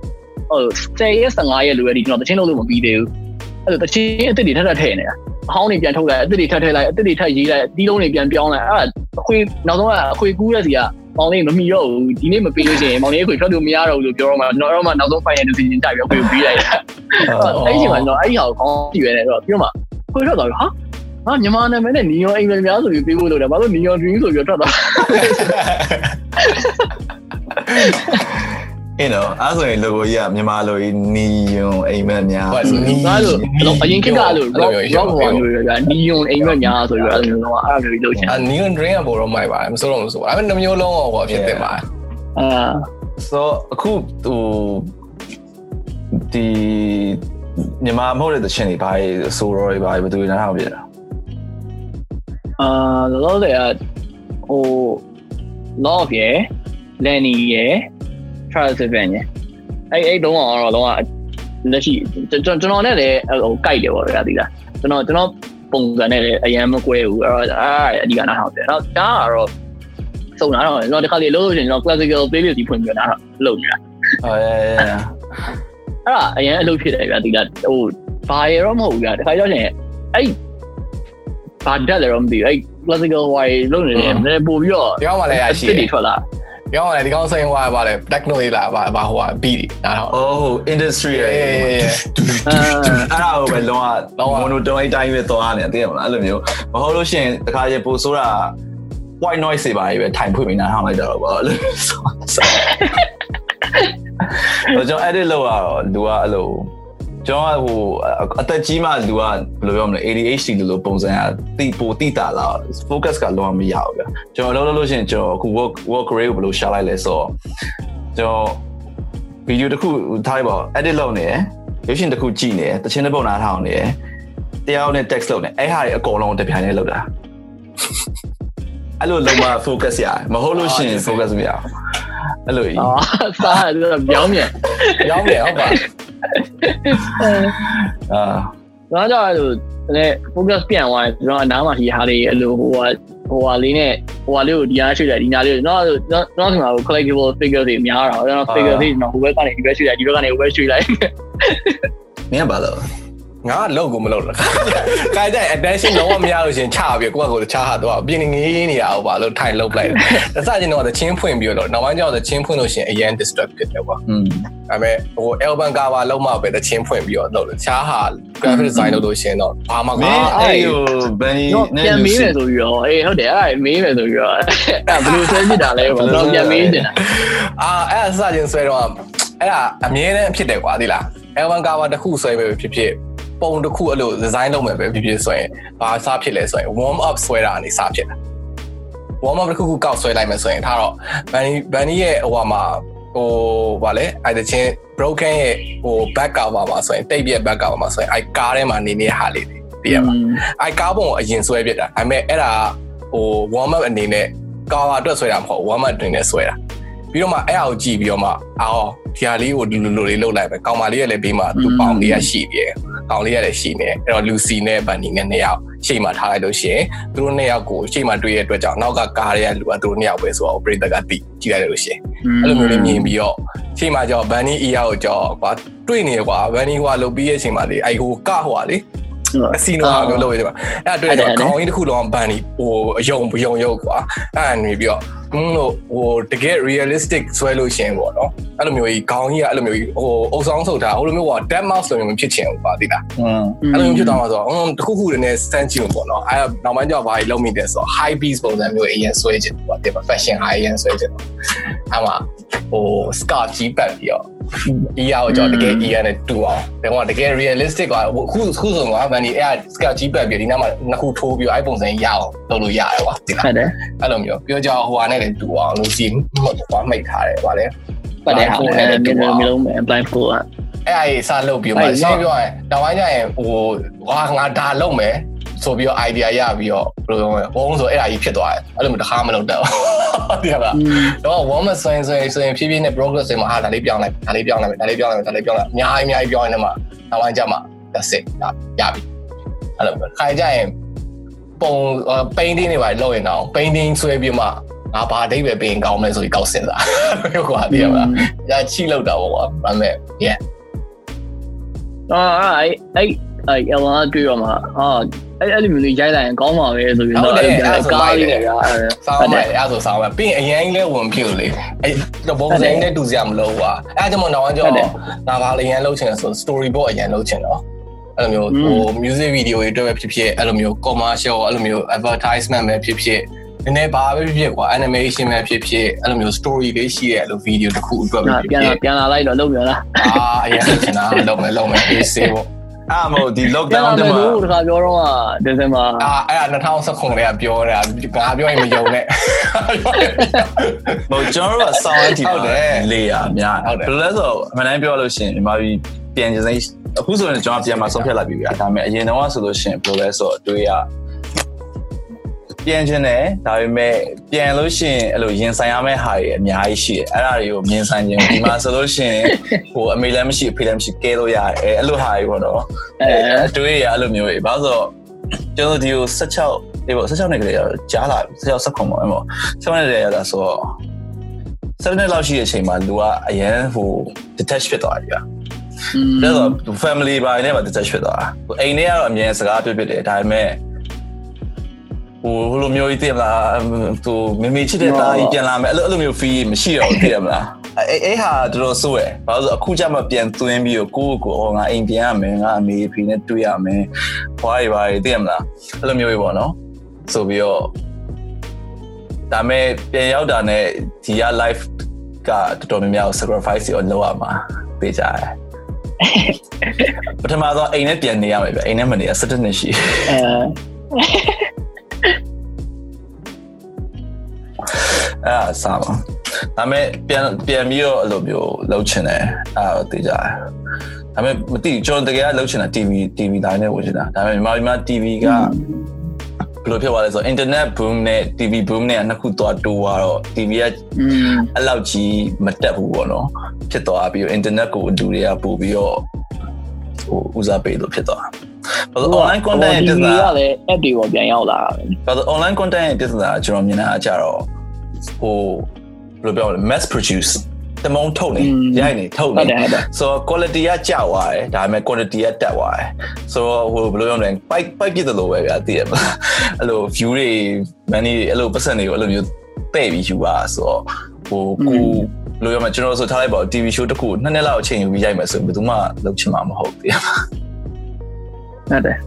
ဟို10ရက်15ရက်လိုပဲဒီကျွန်တော်တချင်းလုပ်လို့မပြီးသေးဘူး အဲ့လိုတချင်းအစ်စ်တွေထပ်ထပ်ထည့်နေတာအဟောင်းတွေပြန်ထုတ်လိုက်အစ်စ်တွေထပ်ထည့်လိုက်အစ်စ်တွေထပ်ရေးလိုက်တီးလုံးတွေပြန်ပြောင်းလိုက်အဲ့ဒါအခွေနောက်ဆုံးကအခွေကူးတဲ့စီကမောင်လေးမမီတော့ဘူးဒီနေ့မပေးလို့ရှိရင်မောင်လေးကိုထွက်လို့မရတော့ဘူးလို့ပြောတော့မှကျွန်တော်တော့မှနောက်ဆုံး final decision ကြပြီးတော့ပြေးလိုက်တာအဲ့ဒီအချိန်မှာကျွန်တော်အဲ့ဒီဟာကိုကောင်းကြည့်ရတယ်ဆိုတော့ပြီးတော့မှကိုထွက်သွားပြီဟာဟာမြန်မာနာမည်နဲ့နီယွန်အိမ်မက်များဆိုပြီးပြေးဖို့လို့တယ်ဘာလို့နီယွန် dream ဆိုပြီးတော့ထွက်သွား အင်းတော့အဲ့ဆိုရင် logo ကြီးကမြန်မာလိုနီယွန်အိမ်မက်များဟုတ်နီးဒါလို့အရင်ခေတ်ကလို့ rock rock ဟောမျိုးရနီယွန်အိမ်မက်များဆိုပြီးတော့အဲ့လိုမျိုးတော့အဲ့လိုမျိုးလုပ်ချင်အာ neon drain ကဘောတော့မိုက်ပါတယ်မစိုးတော့မစိုးပါအဲ့နှမျိုးလုံးဟောဖြစ်တင်ပါတယ်အာဆိုအခုဟိုဒီမြန်မာမဟုတ်တဲ့တချင်တွေဘာဆိုရောတွေဘာဘယ်သူတွေနားထောင်ပြတာအာလောလောဆယ်ကဟို love ရယ် lenny ရယ် Charles Seven ရယ်အဲ့အဲ့တုံးကတော့တော့လက်ရှိကျွန်တော်နဲ့လည်းဟိုကြိုက်တယ်ပေါ့ဗျာဒီလားကျွန်တော်ကျွန်တော်ပုံစံနဲ့လည်းအရင်မကွဲဘူးအဲ့တော့အားအဓိကနားထောင်တယ်တော့ဒါကတော့စုံနာတော့ကျွန်တော်ဒီခါလေးလို့ဆိုရင်ကျွန်တော် classical playlist ကြီးဖွင့်ပြီးနားလုပ်နေတာဟုတ်ရဲ့အဲ့ဒါအရင်အလုပ်ဖြစ်တယ်ဗျာဒီလားဟိုဘာရတော့မဟုတ်ဘူးဗျာဒီခါကျရင်အဲ့ဘာတက်လည်းတော့မသိဘူးအဲ့ classical ဟိုလုပ်နေတယ်နည်းနည်းပို့ပြီးတော့ဒီကောင်မှလည်းရရှိစစ်တတွေယ်ထွက်လာ ဒီကောင်ကလည်းဒီကောင်စိန်ဟွာပါလေ techno လေးလာပါဘာဟိုဟာ beat နားထောင်အိုး industry ရဲ့အေးအဲ့ဒါကိုပဲလုံးဝလုံးဝ monotone အတိုင်းပဲသွားနေတယ်သိရမလားအဲ့လိုမျိုးမဟုတ်လို့ရှိရင်တခါရေပို့ဆိုတာ white noise တွေပါပဲထိုင်ဖွင့်ပြီးနားထောင်လိုက်တော့ပေါ့အဲ့လိုဆိုတော့ကျွန်တော် edit လုပ်ရတော့လူကအဲ့လို ကျွန်တော်ကဟိုအသက်ကြီးမှလူကဘယ်လိုပြောမလဲ ADHD လို့ပုံစံကတိပိုတိတာလာ focus ကလုံးဝမရဘူးဗျကျွန်တော်လုပ်လို့ရှိရင်ကျွန်တော်အခု work work rate ကိုဘယ်လိုရှာလိုက်လဲဆိုတော့ကျွန်တော်ဗီဒီယိုတစ်ခုထားလိုက်ပါ edit လုပ်နေရယ်ရုပ်ရှင်တစ်ခုကြည့်နေရယ်တခြင်းတစ်ပုတ်နားထောင်နေရယ်တရားနဲ့ text လုပ်နေအဲ့ဟာတွေအကုန်လုံးတစ်ပြိုင်တည်းလုပ်တာအဲ့လိုလုံးဝ focus ရတယ်မဟုတ်လို့ရှိရင် focus မရဘူးအဲ့လိုကြီးအော်စားတော့ပြောင်းမြန်ရောင်းတယ်ဟုတ်ပါ အာတော့ကြောင့်အဲ့လိုလည်း focus ပြန်သွားတယ်ကျွန်တော်အနားမှာဒီဟာတွေအဲ့လိုဟိုဟာဟိုဟာလေးနဲ့ဟိုဟာလေးကိုဒီနားရွှေ့လိုက်ဒီနားလေးကိုတော့တော့တော့ဒီမှာ collectible figure တွေများတာကျွန်တော် figure တွေကျွန်တော်ဟိုဘက်ကနေဒီဘက်ရွှေ့လိုက်ဒီဘက်ကနေဟိုဘက်ရွှေ့လိုက်မင်းကဘာလို့ ငါလောက်ကိုမလောက်လားခါကြိုင် attention လုံးဝမရလို့ရှင်ချပြီးကိုယ့်ကိုယ်ချဟာတော့ပြင်းနေငေးနေရအောင်ပါလို့ထိုင်လောက်လိုက်တယ်တစချင်းတော့သချင်းဖွင့်ပြီးတော့နောက်ပိုင်းကျတော့သချင်းဖွင့်လို့ရှင်အရင် disturb ဖြစ်တယ်ကွာอืมဒါပေမဲ့ဟို album cover လုံးမှပဲသချင်းဖွင့်ပြီးတော့လုပ်တယ်ချားဟာ graphic design လုပ်လို့ရှင်တော့ဘာမှမင်းအဲ့ဟိုဘန်နီတော့နဲ့ပြန်မေးမယ်ဆိုပြီးတော့အေးဟုတ်တယ်အဲ့ဒါမေးမယ်ဆိုပြီးတော့အဲ့ဘယ်လိုဆွဲဖြစ်တာလဲပေါ့တော့ပြန်မေးနေတာအာအဲ့ဒါစချင်းဆွဲတော့အဲ့ဒါအမြဲတမ်းဖြစ်တယ်ကွာသိလား album cover တစ်ခုဆွဲပဲဖြစ်ဖြစ် ပုံတစ်ခုအဲ့လို design လုပ်မယ်ပဲဖြစ်ဖြစ်ဆိုရင်ဘာစဖြစ်လဲဆိုရင် warm up ဆွဲတာအနေစဖြစ်တာ warm up တစ်ခုခုကောက်ဆွဲလိုက်မယ်ဆိုရင်ထားတော့ Bunny Bunny ရဲ့ဟိုဟာမှာဟိုဗာလဲအဲ့တချင်း broken ရဲ့ဟို back cover မှာဆိုရင်တိတ်ပြက် back cover မှာဆိုရင်အဲ့ကားထဲမှာနေနေဟာလေးတွေသိရမှာအဲ့ကားပုံကိုအရင်ဆွဲပြစ်တာဒါပေမဲ့အဲ့ဒါဟို warm up အနေနဲ့ကားအတွက်ဆွဲတာမဟုတ် warm up အနေနဲ့ဆွဲတာ ပြီးတော့မှအဲ့အကိုကြည့်ပြီးတော့မှအော်ဒီဟာလေးကိုဒီလိုလိုလေးလုပ်လိုက်ပဲကောင်မလေးရဲ့လည်းပြီးမှသူ့ပေါင်လေးရရှိတယ်ကောင်လေးရလည်းရှိနေအဲ့တော့ Lucy နဲ့ Bunny နဲ့နှစ်ယောက်ရှေ့မှာထားလိုက်လို့ရှိရင်သူတို့နှစ်ယောက်ကိုရှေ့မှာတွေ့ရတဲ့အတွက်ကြောင့်နောက်ကကားတွေကလူကသူတို့နှစ်ယောက်ပဲဆိုတော့ operator ကတိကြည့်လိုက်လို့ရှိရင်အဲ့လိုမျိုးလေးမြင်ပြီးတော့ရှေ့မှာကြော Bunny ER ကိုကြောကွာတွေ့နေကွာ Bunny ဟိုလုပ်ပြီးရဲ့အချိန်မှာလေအဲ့ဟိုကဟိုဟာလေ အစီနိုဟာမျိုးလုပ်ရတယ်ပါအဲ့ဒါတွေ့တော့ခေါင်းကြီးတစ်ခုလုံး Bunny ဟိုအယုံပယုံရုပ်ကွာအဲ့ဒါနေပြီးတော့ဟင်းလို့ဟိုတကယ် realistic ဆွဲလို့ရှင်ပေါ့နော်အဲ့လိုမျိုးကြီးခေါင်းကြီးကအဲ့လိုမျိုးကြီးဟိုအုပ်ဆောင်ဆုပ်ထားဟိုလိုမျိုးက dead mouse လိုမျိုးမဖြစ်ချင်ဘူးပါသိလားอืมအဲ့လိုမျိုးဖြစ်သွားမှာဆိုတော့အင်းတစ်ခုခုတည်းနဲ့စမ်းကြည့်လို့ပေါ့နော်အဲ့နောက်ပိုင်းကျတော့ဘာကြီးလုံးမိတယ်ဆိုတော့ high beats ပုံစံမျိုးအရင်ဆွဲချင်ပေါ့ဒီမှာ fashion high အရင်ဆွဲချင်တော့အဲ့မှာဟို scarf ကြီးပတ်ပြီးတော့ ER ကိုကျွန်တော်တကယ် ER နဲ့တူအောင်ဒါကတကယ် realistic ကခုခုဆိုတော့ဗန်ဒီအဲ့ scarf ကြီးပတ်ပြီးဒီနောက်မှာနှစ်ခုထိုးပြီးအဲ့ပုံစံရအောင်လုပ်လို့ရတယ်ကွာဒီလားဟုတ်တယ်အဲ့လိုမျိုးပြောကြဟိုဟာနဲ့လည်းတူအောင်လို့စီဟိုမိတ်ထားတယ်ဗာလေပတ်တယ်ဟာလည်းမျိုးမျိုးလုံးပဲ blind fold อ่ะအဲ့အရေးစလုပ်ပြီးမှရှင်းပြောရင်တောင်ပိုင်းကျရင်ဟိုဟာငါဒါလုပ်မယ် ဆိုပြီးတော့ idea ရပြီးတော့ဘယ်လိုပြောမလဲဝုန်းဆိုအဲ့အကြီးဖြစ်သွားတယ်အဲ့လိုမျိုးတစ်ခါမလုပ်တော့ဘူးဒီကတော့ဝုန်းမဆိုရင်ဆိုရင်ဆိုရင်ဖြည်းဖြည်းနဲ့ progress တွေမှာဟာဒါလေးပြောင်းလိုက်ဒါလေးပြောင်းလိုက်ဒါလေးပြောင်းလိုက်ဒါလေးပြောင်းလိုက်အများကြီးအများကြီးပြောင်းနေမှာတောင်ပိုင်းကျမှ that's it ရပြီအဲ့လိုမျိုးခိုင်ကြရင်ပုံ painting တွေပါလုပ်ရင်တော့ painting ဆွဲပြီးမှငါဘာအဓိပ္ပာယ်ပြင်ကောင်းမလဲဆိုပြီးကောက်စင်တာဟုတ်ကွာဒီကမှာရချိလောက်တာပေါ့ကွာဒါပေမဲ့ yeah အာအဲ့အဲ့ အဲအဝါတွေ့တော့မှဟာအဲ့အဲ့လိုမျိုးလေးရိုက်လိုက်ရင်ကောင်းပါပဲဆိုပြီးတော့ကားလေးနဲ့ဗျာဆောင်းမယ်အဲ့ဆိုဆောင်းမယ်ပြီးရင်အရင်လဲဝင်ဖြစ်လို့လေအဲ့တော့ဘောဇင်းနဲ့တူစရာမလိုပါအဲ့ကြောင့်မနောက်ကြောနာဘာအရင်လှုပ်ချင်ဆို story board အရင်လှုပ်ချင်တော့အဲ့လိုမျိုးဟို music video တွေတွေ့ပဲဖြစ်ဖြစ်အဲ့လိုမျိုး commercial အဲ့လိုမျိုး advertisement ပဲဖြစ်ဖြစ်နည်းနည်းဘာပဲဖြစ်ဖြစ်ကွာ animation ပဲဖြစ်ဖြစ်အဲ့လိုမျိုး story လေးရှိတဲ့အဲ့လို video တစ်ခုအတွက်ပဲဖြစ်ပြန်ဖြလာစ်ပြန်လာလိုက်တော့လုပ်ပြန်လာအာအရင်ချင်တာလုံးမယ်လုံးမယ်အေးစေးပေါ့ အဲ့မဟုတ်ဒီပြန် lockdown လာတမယ်မှာလို့တခါပြောတော့ကဒီဇင်ဘာအာအဲ့ဒါ2019လေးကပြောတာငါပြောရင်မယုံနဲ့ဟိုကျွန်တော်တို့ကစောင်းအတီဟုတ်တယ်လေးရအများဟုတ်တယ်ဘယ်လိုလဲဆိုတော့အမှန်တမ်းပြောလို့ရှိရင်မြန်မာပြည်ပြန်ကျင်စိမ့်အခုဆိုရင်ကျွန်တော်ပြန်มาဆုံးဖြတ်လိုက်ပြီဗျာဒါပေမဲ့အရင်တော့ဆိုလို့ရှိရင်ဘယ်လိုလဲဆိုတော့အတွေးရ ပြန်ကျင်တယ်ဒါပေမဲ့ပြန်လို့ရှိရင်အဲ့လိုရင်ဆိုင်ရမယ့်ဟာတွေအများကြီးရှိတယ်အဲ့ဒါတွေကိုမြင်ဆိုင်ခြင်းဒီမှာဆိုလို့ရှိရင်ဟိုအမေလည်းမရှိအဖေလည်းမရှိကဲလို့ရတယ်အဲ့အဲ့လိုဟာတွေပေါ့နော်အဲအတွေးရအဲ့လိုမျိုးတွေဘာလို့ဆိုတော့ကျွန်တော်ဒီကို16ဒီပေါ့16နှစ်ကလေးကြားလာ16 19ပေါ့အဲ့ပေါ့16နှစ်တည်းရတာဆိုတော့7နှစ်လောက်ရှိတဲ့အချိန်မှာလူကအရန်ဟို detach ဖြစ်သွားတယ်ဗျာဒါဆို family ဘာနဲ့မှ detach ဖြစ်သွားတာဟိုအိမ်ထဲကတော့အမြဲစကားပြောပြတယ်ဒါပေမဲ့ ဟိုဟိုလိုမျိုးကြီးတင်မလားဟိုမေမေချစ်တဲ့သားကြီးပြန်လာမယ်အဲ့လိုအဲ့လိုမျိုး feel မရှိတော့ဘူးတင်မလားအဲ့အဲ့ဟာတော်တော်ဆိုးရယ်ဘာလို့ဆိုအခုကျမှပြန်သွင်းပြီးတော့ကိုယ့်ကိုယ်ဟောငါအိမ်ပြန်ရမယ်ငါအမေဖေနဲ့တွေ့ရမယ်ဖွားရပါရတင်မလားအဲ့လိုမျိုးကြီးပေါ့နော်ဆိုပြီးတော့ဒါမဲ့ပြန်ရောက်တာနဲ့ဒီက life ကတော်တော်များများ sacrifice ရောလုပ်ရမှာသိကြတယ်ပထမတော့အိမ်နဲ့ပြန်နေရမယ်ဗျအိမ်နဲ့မနေရ17နှစ်ရှိအဲ အဲ့ဒါစားပါဒါပေမဲ့ပြန်ပြန်ပြီးတော့အဲ့လိုမျိုးလှုပ်ချင်တယ်အဲ့ဒါသိကြတယ်ဒါပေမဲ့မသိဘူးကျွန်တော်တကယ်ကလှုပ်ချင်တာ TV TV တိုင်းနဲ့ဝင်ချင်တာဒါပေမဲ့မြန်မာပြည်မှာ TV ကဘယ်လိုဖြစ်သွားလဲဆိုတော့ internet boom နဲ့ TV boom နဲ့နှစ်ခုသွားတိုးသွားတော့ TV ကอืมအဲ့လောက်ကြီးမတက်ဘူးပေါ့နော်ဖြစ်သွားပြီးတော့ internet ကိုလူတွေကပို့ပြီးတော့ဟိုဦးစားပေးလို့ဖြစ်သွား ဘာလို့ online content ရဲ့ပြဿနာကလည်း app တွေပေါ်ပြန်ရောက်လာတာပဲဘာလို့ online content ရဲ့ပြဿနာကကျွန်တော်မြင်တာအကြတော့ဟိုဘယ်လိုပြောလဲ mass produce တမုံထုတ်နေอืมရိုက်နေထုတ်ဟုတ်တနေယ်ဟုတ်တယ်ဆိုတော့ quality ကကျသွားတယ်ဒါပေမဲ့ quantity ကတက်သွားတယ်ဆိုတော့ဟိုဘယ်လိုပြောမလဲ pipe pipe ပြစ်တယ်လို့ပဲဗျာသိရမလားအဲ့လို view တွေ money တွေအဲ့လိုပတ်စံတွေကိုအဲ့လိုမျိုးတဲ့ပြီးယူပါဆိုတော့ဟိုကိုဘယ်လိုပြောမလဲကျွန်တော်ဆိုထားလိုက်ပါဦး TV show တစ်ခုနှစ်နှစ်လောက်အချိန်ယူပြီးရိုက်မယ်ဆိုရင်ဘယ်သူမှလုပ်ချင်မှာမဟုတ်ဘူးသိရမလား ဟုတ်တယ်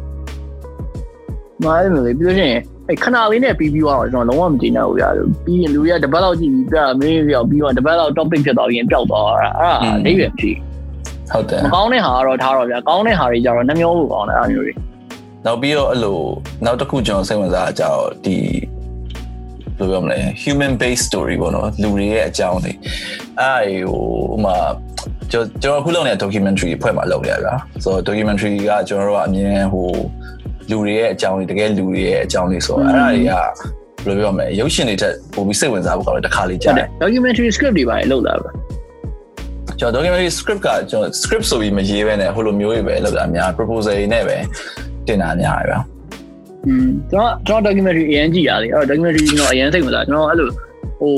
မားတယ်လေပြီးလို့ရှိရင်အဲ့ခဏလေးနဲ့ပြီးပြီးသွားတော့ကျွန်တော်လုံးဝမကြည့်နိုင်ဘူးဗျာပြီးရင်လူတွေကတပတ်လောက်ကြည့်ပြီးပြမေးပြောပြီးတော့တပတ်လောက် topic ဖြစ်သွားပြီးရင်ပျောက်သွားတာအဲ့ဒါအဓိပ္ပာယ်မရှိဟုတ်တယ်မကောင်းတဲ့ဟာကတော့ထားတော့ဗျာကောင်းတဲ့ဟာတွေကြတော့နှမျိုးလို့ကောင်းတယ်အဲ့မျိုးတွေနောက်ပြီးတော့အဲ့လိုနောက်တစ်ခုကျွန်တော်စိတ်ဝင်စားတာကြတော့ဒီဘယ်လိုပြောမလဲ human based story ပေါ့နော်လူတွေရဲ့အကြောင်းတွေအဲ့ဟိုဥမာ ကျွန်တော်ကျွန်တော်အခုလုပ်နေတဲ့ documentary ဖွဲ့မှာလုပ်နေရတာဆိုတော့ documentary ကကျွန်တော်တို့ကအမြင်ဟိုလူတွေရဲ့အကြောင်းတွေတကယ်လူတွေရဲ့အကြောင်းတွေဆိုတော့အဲ့ဒါတွေကဘယ်လိုပြောမလဲရုပ်ရှင်တွေထက်ပိုပြီးစိတ်ဝင်စားဖို့ကောင်းတယ်တစ်ခါလေးကြာဟုတ်တတယ်ယ် documentary script တွေပါလေလောက်လာပဲကျွန်တော် documentary script ကကျွန်တော် script ဆိုပြီးမရေးဘဲနဲ့ဟိုလိုမျိုးတွေပဲလုပ်တာအများ proposal တွေနဲ့ပဲတင်တာများတယ်ဗျာอืมကျွန်တော်ကျွန်တော် documentary အရင်ကြည့်ရလေအဲ့တော့ documentary ကျွန်တော်အရင်စိတ်ဝင်စားကျွန်တော်အဲ့လိုဟို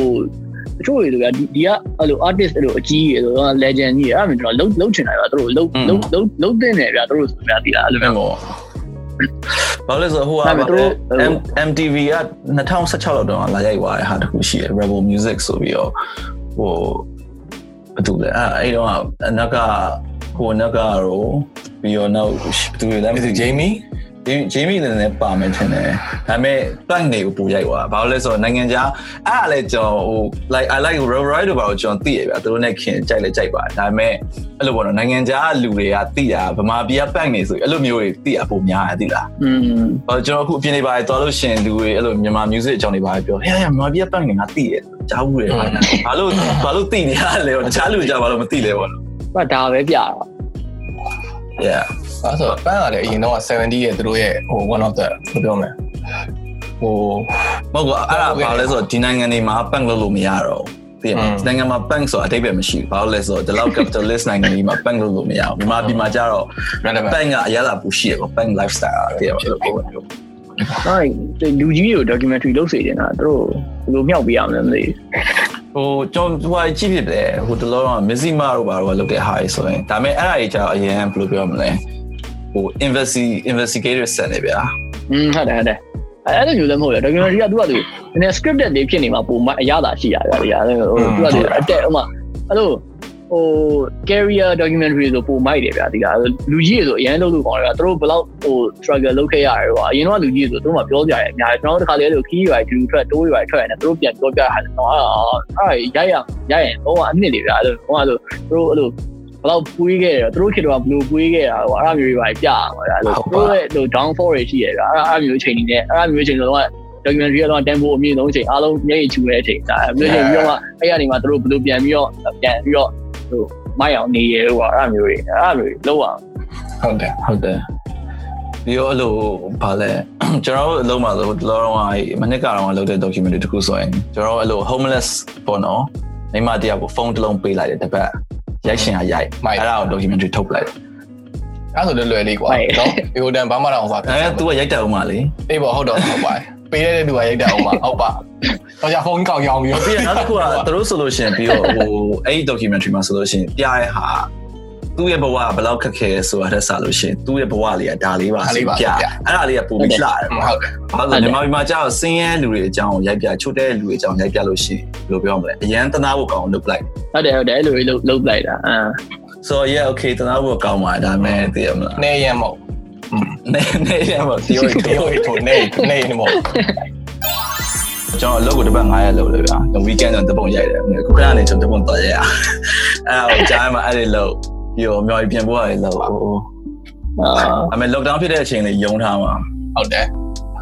တချို့တွေဆိုဗျာဒီဒီကအဲ့လို artist အဲ့လိုအကြီးကြီးဆိုတော့ legend ကြီးအဲ့ဒါမျိုးကျွန်တော်လုံးလုံးချင်တာဗျာတို့လုံးလုံးလုံးလုံးတင်တယ်ဗျာတို့ဆိုဗျာဒီလားအဲ့လိုအဲ့မျိုးမောဘာလို့လဲဆိုတော့ဟိုကဒါပေမဲ့သူတို့ M MTV က2016လောက်တုန်းကလာရိုက်သွားတဲ့ဟာတစ်ခုရှိတယ် Rebel Music ဆိုပြီးတော့ဟိုဘာတူလဲအဲ့အဲ့တော့အနောက်ကဟိုနောက်ကရောပြီးတော့နောက်ဘယ်သူလဲမ is သိ it ဘူး Jamie ဒီ ဂျေမီလည်းလည်းပါမယ်ထင်တယ်ဒါပေမဲ့ plank တွေကိုပူရိုက်သွားဘာလို့လဲဆိုတော့နိုင်ငံခြားအဲ့ဒါလည်းကျွန်တော်ဟို like I like Rory တို့ဘာလို့ကျွန်တော်သိရဗျာသူတို့နဲ့ခင်ကြိုက်လဲကြိုက်ပါတယ်ဒါပေမဲ့အဲ့လိုပေါ့နော်နိုင်ငံခြားလူတွေကသိတာဗမာပြည်က plank နေဆိုအဲ့လိုမျိုးတွေသိတာပုံများတယ်သိလားอืมဟိုကျွန်တော်အခုအပြင်နေပါတယ်တော်လို့ရှင်လူတွေအဲ့လိုမြန်မာ music အကြောင်းတွေပါပြောဟဲ့ဟဲ့မြန်မာပြည်က plank နေငါသိတယ်ကြားဘူးတယ်ဘာလို့ဘာလို့သိနေရလဲတခြားလူကြဘာလို့မသိလဲပေါ့နော်ဘာဒါပဲပြတာ yeah အဲ့ဆိုပန်းကလည်းအရင်တော့70ရဲ့သူတို့ရဲ့ဟို one of the ဘယ်ပြောမလဲဟိုမဟုတ်ဘူးအဲ့ဒါဘာလဲဆိုတော့ဒီနိုင်ငံတွေမှာ bank လုပ်လို့မရတော့ဘူးသိရမလားဒီနိုင်ငံမှာ bank ဆိုတာအတိတ်ပဲမရှိဘူးဘာလို့လဲဆိုတော့ဒီလောက် capitalist နိုင်ငံကြီးမှာ bank လုပ်လို့မရဘူးမြန်မာပြည်မှာကျတော့ random bank ကအရသာပူရှိရပေါ့ bank lifestyle သိရမလားအဲ့လူကြီးကို documentary လုပ်စေချင်တာတို့ဘယ်လိုမြောက်ပေးရမလဲမသိဟိုကျွန်တော်ဟိုကြည့်ဖြစ်တယ်ဟိုတလောတော့ Missima တို့ဘာလို့လုပ်တဲ့ဟာကြီးဆိုရင်ဒါပေမဲ့အဲ့ဒါကြီးကျတော့အရင်ဘယ်လိုပြောမလဲ ဟို investi investigator ဆက်နေဗျာอืมဟုတ်တယ်ဟုတ်တယ်အဲ့လိုမျိုးလည်းမဟုတ်လေ documentary ကသူကသူနည်းနည်း scripted တွေဖြစ်နေမှာပုံမအရသာရှိရတယ်ဗျာဟိုသူကသူအတက်ဥမာအဲ့လိုဟို career documentary ဆိုပုံမိုက်တယ်ဗျာဒီကလူကြီးဆိုအရင်လုပ်လို့ကောင်းတယ်ဗျာသူတို့ဘယ်လောက်ဟို struggle လုပ်ခဲ့ရတယ်ကွာအရင်တော့လူကြီးဆိုသူတို့မှပြောကြရတယ်အများကြီးကျွန်တော်တို့တခါလေလို့ key ရွာဒီလိုထွက်တိုးရွာထွက်ရတယ်သူတို့ပြန်ပြောပြရတယ်တော့အဲ့အဲ့ရိုက်ရရိုက်ရင်တော့အနှစ်တွေဗျာအဲ့လိုဟိုကဆိုသူတို့အဲ့လို ဘယ်လောက်ပွေးခဲ့တယ်သူတို့ခေတ္တကဘယ်လိုပွေးခဲ့တာဟိုအဲ့လိုမျိုးတွေပါပြရမှာဗျာအဲ့လိုသူတို့ရဲ့ဟို downfall တွေရှိရဗျာအဲ့အဲ့မျိုးအချိန်နေနဲ့အဲ့မျိုးအချိန်တော့ documentary ကတော့ tempo အမြင့်ဆုံးအချိန်အားလုံးမျက်ရည်ချူတဲ့အချိန်ဒါအဲ့မျိုးအချိန်ပြီးတော့မှအဲ့ရနေမှာသူတို့ဘယ်လိုပြန်ပြီးတော့ပြန်ပြီးတော့ဟိုမိုက်အောင်နေရဲဟိုအဲ့မျိုးတွေအဲ့မျိုးလောက်အောင်ဟုတ်တယ်ဟုတ်တယ်ပြီးတော့အဲ့လိုဗာလဲကျွန်တော်တို့အလုံးမှာဆိုလောတော့မနစ်ကတော့လုပ်တဲ့ documentary တခုဆိုရင်ကျွန်တော်တို့အဲ့လို homeless ပေါ့နော်မိမတရားကိုဖုန်းတစ်လုံးပေးလိုက်တယ်တစ်ပတ် ရိုက်ရှင်ကရိုက်အဲ့ဒါကို documentary ထုတ်ပလိုက်တယ် အဲ့ဆိုလွယ်လွယ်လေးကွာနော်ဒီဟိုတန်ဘာမှတော့ဟောပါ အဲ तू ကရိုက်တယ်အောင်မလေး အေးပေါ့ဟုတ်တော့ဟုတ်ပါပေးတဲ့သူကရိုက်တယ်အောင်ပါဟုတ်ပါတော့じゃဖုန်းကောက်ရောင်းပြီး ပြီးတော့နောက်တစ်ခုကသူတို့ဆိုလို့ရှိရင်ပြီးတော့ဟိုအဲ့ဒီ documentary မှာဆိုလို့ရှိရင်ပြရဲဟာ သူ့ရဲ့ဘဝဘယ်လောက်ခက်ခဲဆိုတာတက်စားလို့ရှိရင်သူ့ရဲ့ဘဝလေးကဒါလေးပါဆိုပြအဲ့ဒါလေးကပုံပြီးလှတယ်ပေါ့ဟုတ်တယ်ဘာလို့လဲမြန်မာပြည်မှာကြာတော့စင်းရဲလူတွေအကြောင်းရိုက်ပြချို့တဲ့လူတွေအကြောင်းရိုက်ပြလို့ရှိရင်ဘယ်လိုပြောမလဲအရန်တနာဖို့ကောင်းလုပ်လိုက်ဟုတ်တယ်ဟုတ်တယ်အဲ့လိုလုပ်လုပ်လိုက်တာအာ so yeah okay တနာဖို့ကောင်းပါတယ်ဒါပေမဲ့သိရမလားနေရမို့နေနေရမတီယိုတေးဟိုထိုနေနေနေမို့ကျွန်တော်အလုပ်ကိုတစ်ပတ်9ရက်လုပ်လေဗျာ weekend တော့တပုံရိုက်တယ်ခုခဏနေကျွန်တော်တပုံတော့ရိုက်ရအဲ့ဒါကိုကြားမှာအဲ့ဒီလုပ် ပြီးတော့မြော်ပြန်ပို့ရတယ်လို့ဟိုအာအမေ lockdown ဖြစ်တဲ့အချိန်လေးယုံထားမှာဟုတ်တယ်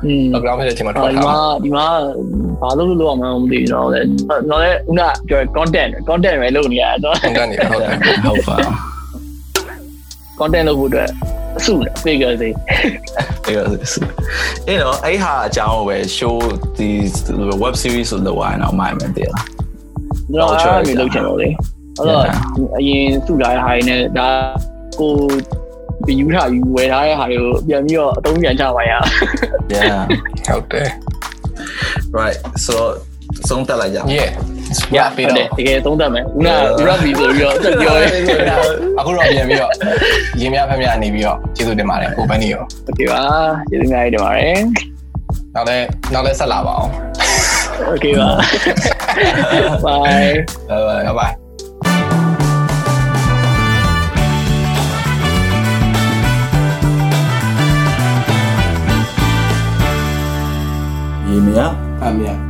อืมတော့ ground ဖြစ်တဲ့အချိန်မှာထွက်ဒီထားမှာဒီမှာဘာလို့လို့အောင်မမသိတော့လဲတော့လေဦးကပြော content content ပဲလုပ်နေရတော့တယ်ကန်နေဟုတ်တယ်ဟုတ်ပါ content လုပ်ဖို့အတွက်အစုတယ် figure စိအဲ့တော့အဲ့တော့အဲ့ဟာအကြောင်းကိုပဲ show ဒီ web series ဆိုတော့ဝိုင်းတော့မှန်မယ်တည်လားတော့အဲ့လိုလုပ်ချင်တော့လေ အဲ့တော့အရင်စုထားတဲ့ဟာတွေနဲ့ဒါကိုပြယူထားယူဝယ်ထားတဲ့ဟာတွေကိုပြန်ပြီးတော့အသုံးပြန်ချပါရ yeah ဟုတ်တယ် right so ဆုံးတက်လိုက်ကြ yeah ရ ရ ပြီ ပြီး တော့ တော့ တကယ်သုံးသပ်မယ်ဦးနာ rugby ဆိုပြီးတော့ဆက်ပြောရဲ အခုတော့ပြန်ပြီးတော့ရင်းများဖက်များနေပြီးတော့ကျေးဇူးတင်ပါတယ်ကိုဘန်းနေရော โอเคပါကျေးဇူးများတင်ပါတယ် နောက်လဲနောက်လဲဆက်လာပါအောင် โอเคပါ bye bye bye ရေမရအမြတ်